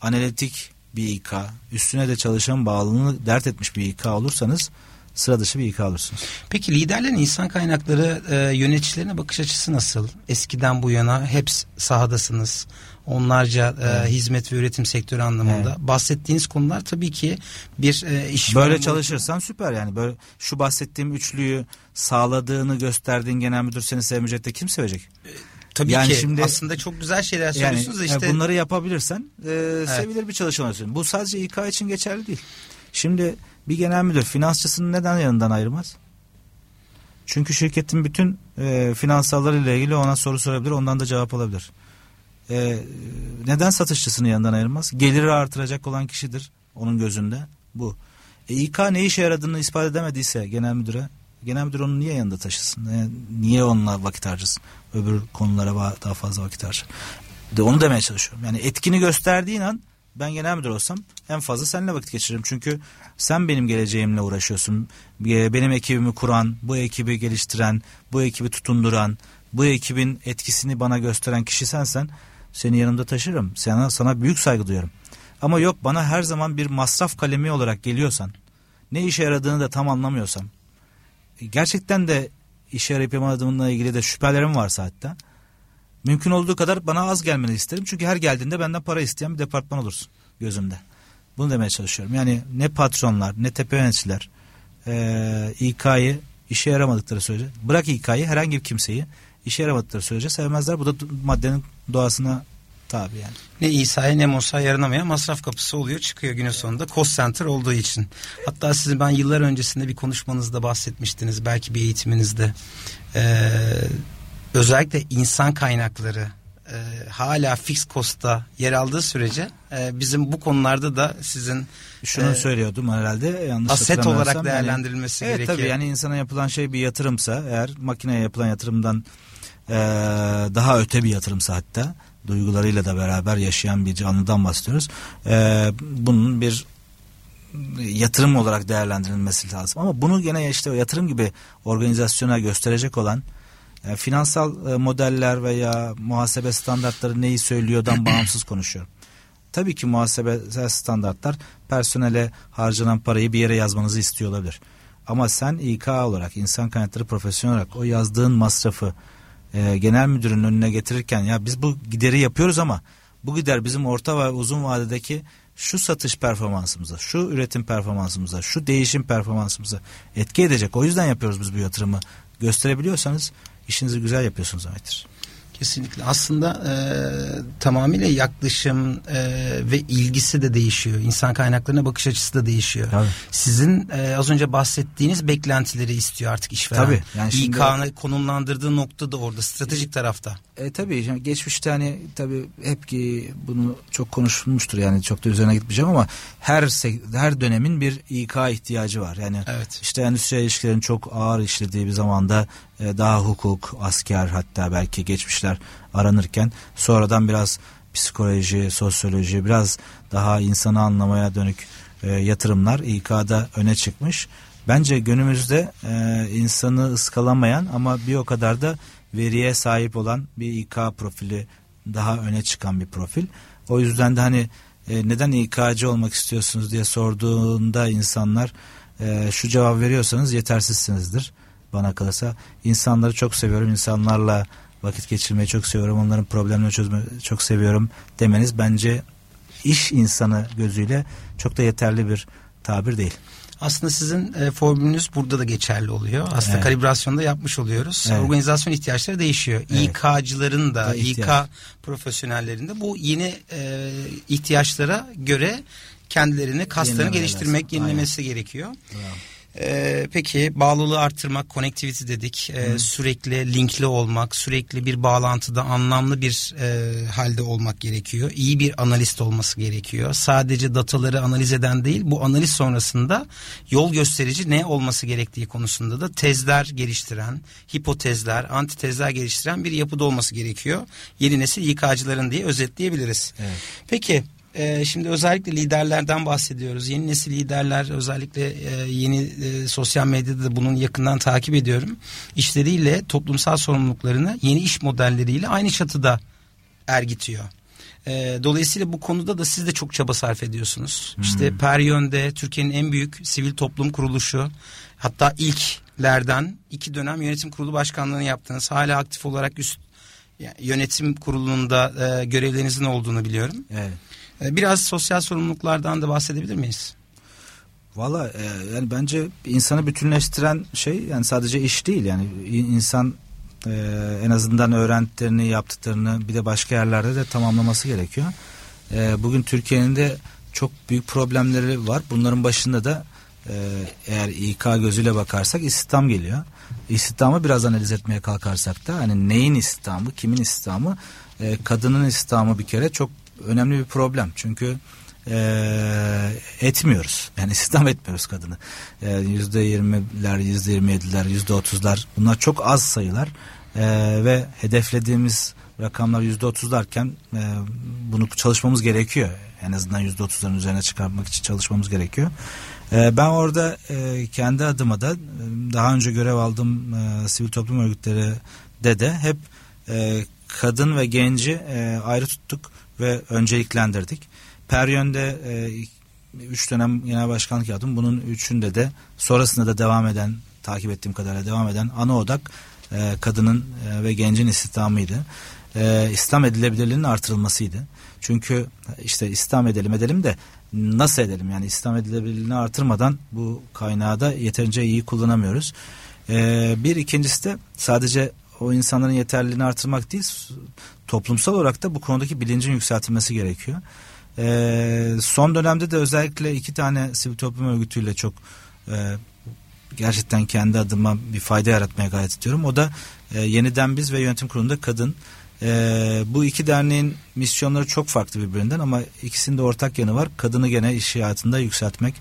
analitik bir İK, üstüne de çalışan bağlılığını dert etmiş bir İK olursanız sıra dışı bir İK olursunuz.
Peki liderlerin insan kaynakları e, yöneticilerine bakış açısı nasıl? Eskiden bu yana hep sahadasınız. Onlarca e, hizmet ve üretim sektörü anlamında. Bahsettiğiniz konular tabii ki bir e, iş
Böyle çalışırsan süper yani. Böyle şu bahsettiğim üçlüyü sağladığını gösterdiğin genel müdür seni sevmeyecek de kim sevecek?
Tabii
Yani
ki
şimdi-
aslında çok güzel şeyler
Yani
söylüyorsunuz da işte.
yani bunları yapabilirsen e, sevilir bir çalışan olursun. Bu sadece İK için geçerli değil. Şimdi bir genel müdür finansçısını neden yanından ayırmaz? Çünkü şirketin bütün e, finansallarıyla ilgili ona soru sorabilir, ondan da cevap alabilir. E, neden satışçısını yanından ayırmaz? Geliri artıracak olan kişidir onun gözünde bu. E, İK ne işe yaradığını ispat edemediyse genel müdüre, genel müdür onu niye yanında taşısın? E, niye onunla vakit harcasın? Öbür konulara daha fazla vakit harcar. De onu demeye çalışıyorum. Yani etkini gösterdiğin an ben genel müdür olsam en fazla seninle vakit geçiririm. Çünkü sen benim geleceğimle uğraşıyorsun. E, Benim ekibimi kuran, bu ekibi geliştiren, bu ekibi tutunduran, bu ekibin etkisini bana gösteren kişi sensen seni yanımda taşırım. Sana, sana büyük saygı duyuyorum. Ama yok bana her zaman bir masraf kalemi olarak geliyorsan, ne işe yaradığını da tam anlamıyorsam, gerçekten de işe yarayıp yapamadığımla ilgili de şüphelerim varsa hatta, mümkün olduğu kadar bana az gelmeni isterim. Çünkü her geldiğinde benden para isteyen bir departman olursun gözümde. Bunu demeye çalışıyorum. Yani ne patronlar ne tepe yöneticiler e, İK'yı işe yaramadıkları sürece bırak İK'yı herhangi bir kimseyi işe yaramadıkları sürece sevmezler. Bu da maddenin doğasına tabi yani.
Ne İsa'ya ne Musa'ya yaranamayan masraf kapısı oluyor çıkıyor günün sonunda cost center olduğu için. Hatta sizin ben yıllar öncesinde bir konuşmanızda bahsetmiştiniz belki bir eğitiminizde. Ee, özellikle insan kaynakları e, hala fix cost'ta yer aldığı sürece e, bizim bu konularda da sizin
Şunu
e,
söylüyordum herhalde yanlış
aset olarak değerlendirilmesi
evet,
gerekiyor.
tabii yani insana yapılan şey bir yatırımsa eğer makineye yapılan yatırımdan e, daha öte bir yatırımsa hatta duygularıyla da beraber yaşayan bir canlıdan bahsediyoruz. E, bunun bir yatırım olarak değerlendirilmesi lazım. Ama bunu gene işte o yatırım gibi organizasyona gösterecek olan e, finansal e, modeller veya muhasebe standartları neyi söylüyordan [CLEARS THROAT] bağımsız konuşuyorum. Tabii ki muhasebesel standartlar personele harcanan parayı bir yere yazmanızı istiyor olabilir. Ama sen İK olarak, insan kaynakları profesyonel olarak o yazdığın masrafı e, genel müdürün önüne getirirken ya biz bu gideri yapıyoruz ama bu gider bizim orta ve uzun vadedeki şu satış performansımıza, şu üretim performansımıza, şu değişim performansımıza etki edecek. O yüzden yapıyoruz biz bu yatırımı. Gösterebiliyorsanız işinizi güzel yapıyorsunuz demektir.
Kesinlikle. Aslında e, tamamıyla yaklaşım e, ve ilgisi de değişiyor. İnsan kaynaklarına bakış açısı da değişiyor.
Tabii.
Sizin e, az önce bahsettiğiniz beklentileri istiyor artık işveren.
Tabii, yani şimdi-
İK'nı konumlandırdığı nokta da orada stratejik tarafta.
E, tabii yani geçmişte hani tabii hep ki bunu çok konuşulmuştur yani çok da üzerine gitmeyeceğim ama her her dönemin bir İK ihtiyacı var. Yani
Evet.
işte endüstriyel ilişkilerin çok ağır işlediği bir zamanda e, daha hukuk, asker hatta belki geçmişler aranırken sonradan biraz psikoloji, sosyoloji biraz daha insanı anlamaya dönük e, yatırımlar İK'da öne çıkmış. Bence günümüzde e, insanı ıskalamayan ama bir o kadar da veriye sahip olan bir İK profili daha öne çıkan bir profil. O yüzden de hani e, neden İK'cı olmak istiyorsunuz diye sorduğunda insanlar e, şu cevap veriyorsanız yetersizsinizdir bana kalırsa. İnsanları çok seviyorum, insanlarla vakit geçirmeyi çok seviyorum, onların problemlerini çözmeyi çok seviyorum demeniz bence iş insanı gözüyle çok da yeterli bir tabir değil.
Aslında sizin e, formülünüz burada da geçerli oluyor. Aslında
Evet.
kalibrasyonda yapmış oluyoruz.
Evet.
Organizasyon ihtiyaçları değişiyor.
Evet.
İK'cıların da,
Da
İK
ihtiyaç.
profesyonellerin de bu yeni e, ihtiyaçlara göre kendilerini, kaslarını
Yenilemeleri
geliştirmek,
lazım.
yenilemesi gerekiyor. Ee, peki bağlılığı arttırmak, connectivity dedik. Ee, sürekli linkli olmak, sürekli bir bağlantıda anlamlı bir e, halde olmak gerekiyor. İyi bir analist olması gerekiyor. Sadece dataları analiz eden değil, bu analiz sonrasında yol gösterici ne olması gerektiği konusunda da tezler geliştiren, hipotezler, antitezler geliştiren bir yapıda olması gerekiyor. Yeni nesil İK'cıların diye özetleyebiliriz.
Evet.
Peki e, şimdi özellikle liderlerden bahsediyoruz. Yeni nesil liderler özellikle e, yeni e, sosyal medyada da bunun yakından takip ediyorum. İşleriyle toplumsal sorumluluklarını yeni iş modelleriyle aynı çatıda ergitiyor. E, dolayısıyla bu konuda da siz de çok çaba sarf ediyorsunuz. İşte Peryon'de Türkiye'nin en büyük sivil toplum kuruluşu hatta ilklerden iki dönem yönetim kurulu başkanlığını yaptınız. Hala aktif olarak üst yani yönetim kurulunda e, görevlerinizin olduğunu biliyorum.
Evet.
E, Biraz sosyal sorumluluklardan da bahsedebilir miyiz?
Valla e, yani bence insanı bütünleştiren şey yani sadece iş değil yani insan e, en azından öğrendiklerini yaptıklarını bir de başka yerlerde de tamamlaması gerekiyor. E, bugün Türkiye'nin de çok büyük problemleri var. Bunların başında da e, eğer İK gözüyle bakarsak istihdam geliyor. İstihdamı biraz analiz etmeye kalkarsak da hani neyin istihdamı, kimin istihdamı, e, kadının istihdamı bir kere çok önemli bir problem. Çünkü e, etmiyoruz. Yani [LAUGHS] istihdam etmiyoruz kadını. Yüzde yirmiler, yüzde yirmi yediler, yüzde otuzlar bunlar çok az sayılar. E, ve hedeflediğimiz rakamlar yüzde otuzlarken e, bunu çalışmamız gerekiyor. En azından yüzde otuzların üzerine çıkarmak için çalışmamız gerekiyor. E, ben orada e, kendi adıma da daha önce görev aldığım e, sivil toplum örgütleri de de hep e, kadın ve genci e, ayrı tuttuk ve önceliklendirdik. Peryon'de e, üç dönem genel başkanlık yaptım. Bunun üçünde de sonrasında da devam eden takip ettiğim kadarıyla devam eden ana odak e, kadının e, ve gencin istihdamıydı. E, İslam edilebilirliğinin artırılmasıydı. Çünkü işte İslam edelim edelim de nasıl edelim yani İslam edilebilirliğini artırmadan bu kaynağı da yeterince iyi kullanamıyoruz. E, bir ikincisi de sadece o insanların yeterliliğini artırmak değil toplumsal olarak da bu konudaki bilincin yükseltilmesi gerekiyor. Ee, son dönemde de özellikle iki tane sivil toplum örgütüyle çok e, gerçekten kendi adıma bir fayda yaratmaya gayret ediyorum. O da e, yeniden biz ve yönetim kurulunda kadın Ee, bu iki derneğin misyonları çok farklı birbirinden ama ikisinde ortak yanı var. Kadını gene iş hayatında yükseltmek,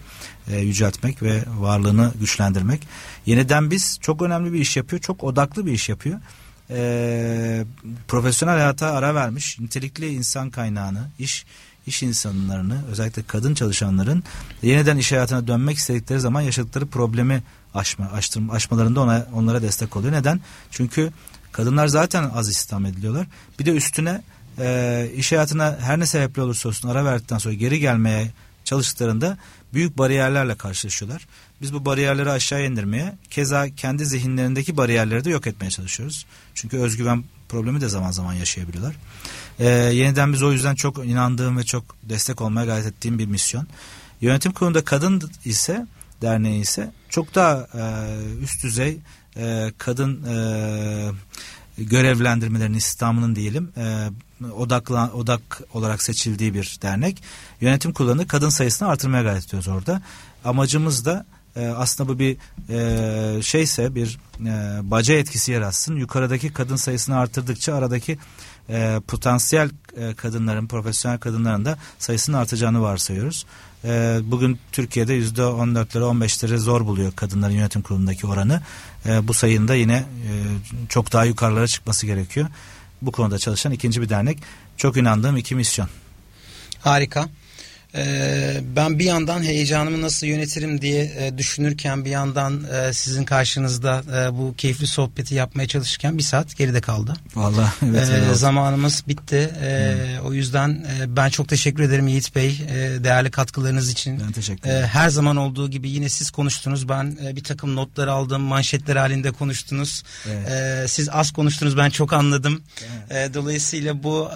e, yüceltmek ve varlığını güçlendirmek. Yeniden biz çok önemli bir iş yapıyor, çok odaklı bir iş yapıyor. Ee, profesyonel hayata ara vermiş, nitelikli insan kaynağını, iş iş insanlarını özellikle kadın çalışanların yeniden iş hayatına dönmek istedikleri zaman yaşadıkları problemi aşma, aştırma, aşmalarında ona, onlara destek oluyor. Neden? Çünkü kadınlar zaten az istihdam ediliyorlar. Bir de üstüne e, iş hayatına her ne sebeple olursa olsun ara verdikten sonra geri gelmeye çalıştıklarında büyük bariyerlerle karşılaşıyorlar. Biz bu bariyerleri aşağı indirmeye, keza kendi zihinlerindeki bariyerleri de yok etmeye çalışıyoruz. Çünkü özgüven problemi de zaman zaman yaşayabiliyorlar. Ee, yeniden biz o yüzden çok inandığım ve çok destek olmaya gayret ettiğim bir misyon. Yönetim kurulunda kadın ise derneği ise çok daha e, üst düzey e, kadın e, görevlendirmelerinin istihdamının diyelim e, odakla, odak olarak seçildiği bir dernek. Yönetim kurulunu kadın sayısını artırmaya gayret ediyoruz orada. Amacımız da e, aslında bu bir e, şeyse bir e, baca etkisi yaratsın. Yukarıdaki kadın sayısını artırdıkça aradaki e, potansiyel e, kadınların, profesyonel kadınların da sayısının artacağını varsayıyoruz. E, bugün Türkiye'de yüzde 14'leri 15'leri zor buluyor kadınların yönetim kurulundaki oranı. E, bu sayının da yine e, çok daha yukarılara çıkması gerekiyor. Bu konuda çalışan ikinci bir dernek. Çok inandığım iki misyon.
Harika. Ee, ben bir yandan heyecanımı nasıl yönetirim diye e, düşünürken bir yandan e, sizin karşınızda e, bu keyifli sohbeti yapmaya çalışırken bir saat geride kaldı.
Vallahi evet.
Ee, zamanımız bitti. Ee, hmm. O yüzden ben çok teşekkür ederim Yiğit Bey değerli katkılarınız için.
Ben teşekkür ederim.
E, her zaman olduğu gibi yine siz konuştunuz. Ben bir takım notlar aldım. Manşetler halinde konuştunuz. Evet. Siz az konuştunuz. Ben çok anladım. Evet. Dolayısıyla bu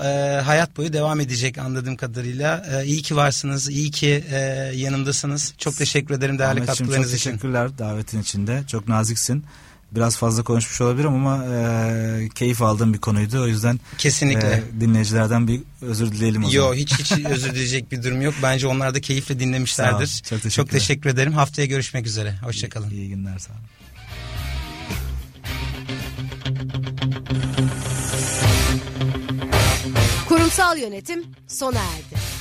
hayat boyu devam edecek anladığım kadarıyla. İyi ki varsınız varsınız. İyi ki e, yanımdasınız. Çok teşekkür ederim değerli
Ahmetciğim,
katkılarınız
için. Çok teşekkürler davetin içinde. Çok naziksin. Biraz fazla konuşmuş olabilirim ama e, keyif aldığım bir konuydu. O yüzden
kesinlikle e,
dinleyicilerden bir özür dileyelim o
Yo, zaman. hiç hiç [LAUGHS] özür dileyecek bir durum yok. Bence onlar da keyifle dinlemişlerdir. Çok, teşekkür, çok teşekkür ederim. Haftaya görüşmek üzere. Hoşçakalın.
İyi, iyi günler sağ olun.
Kurumsal yönetim sona erdi.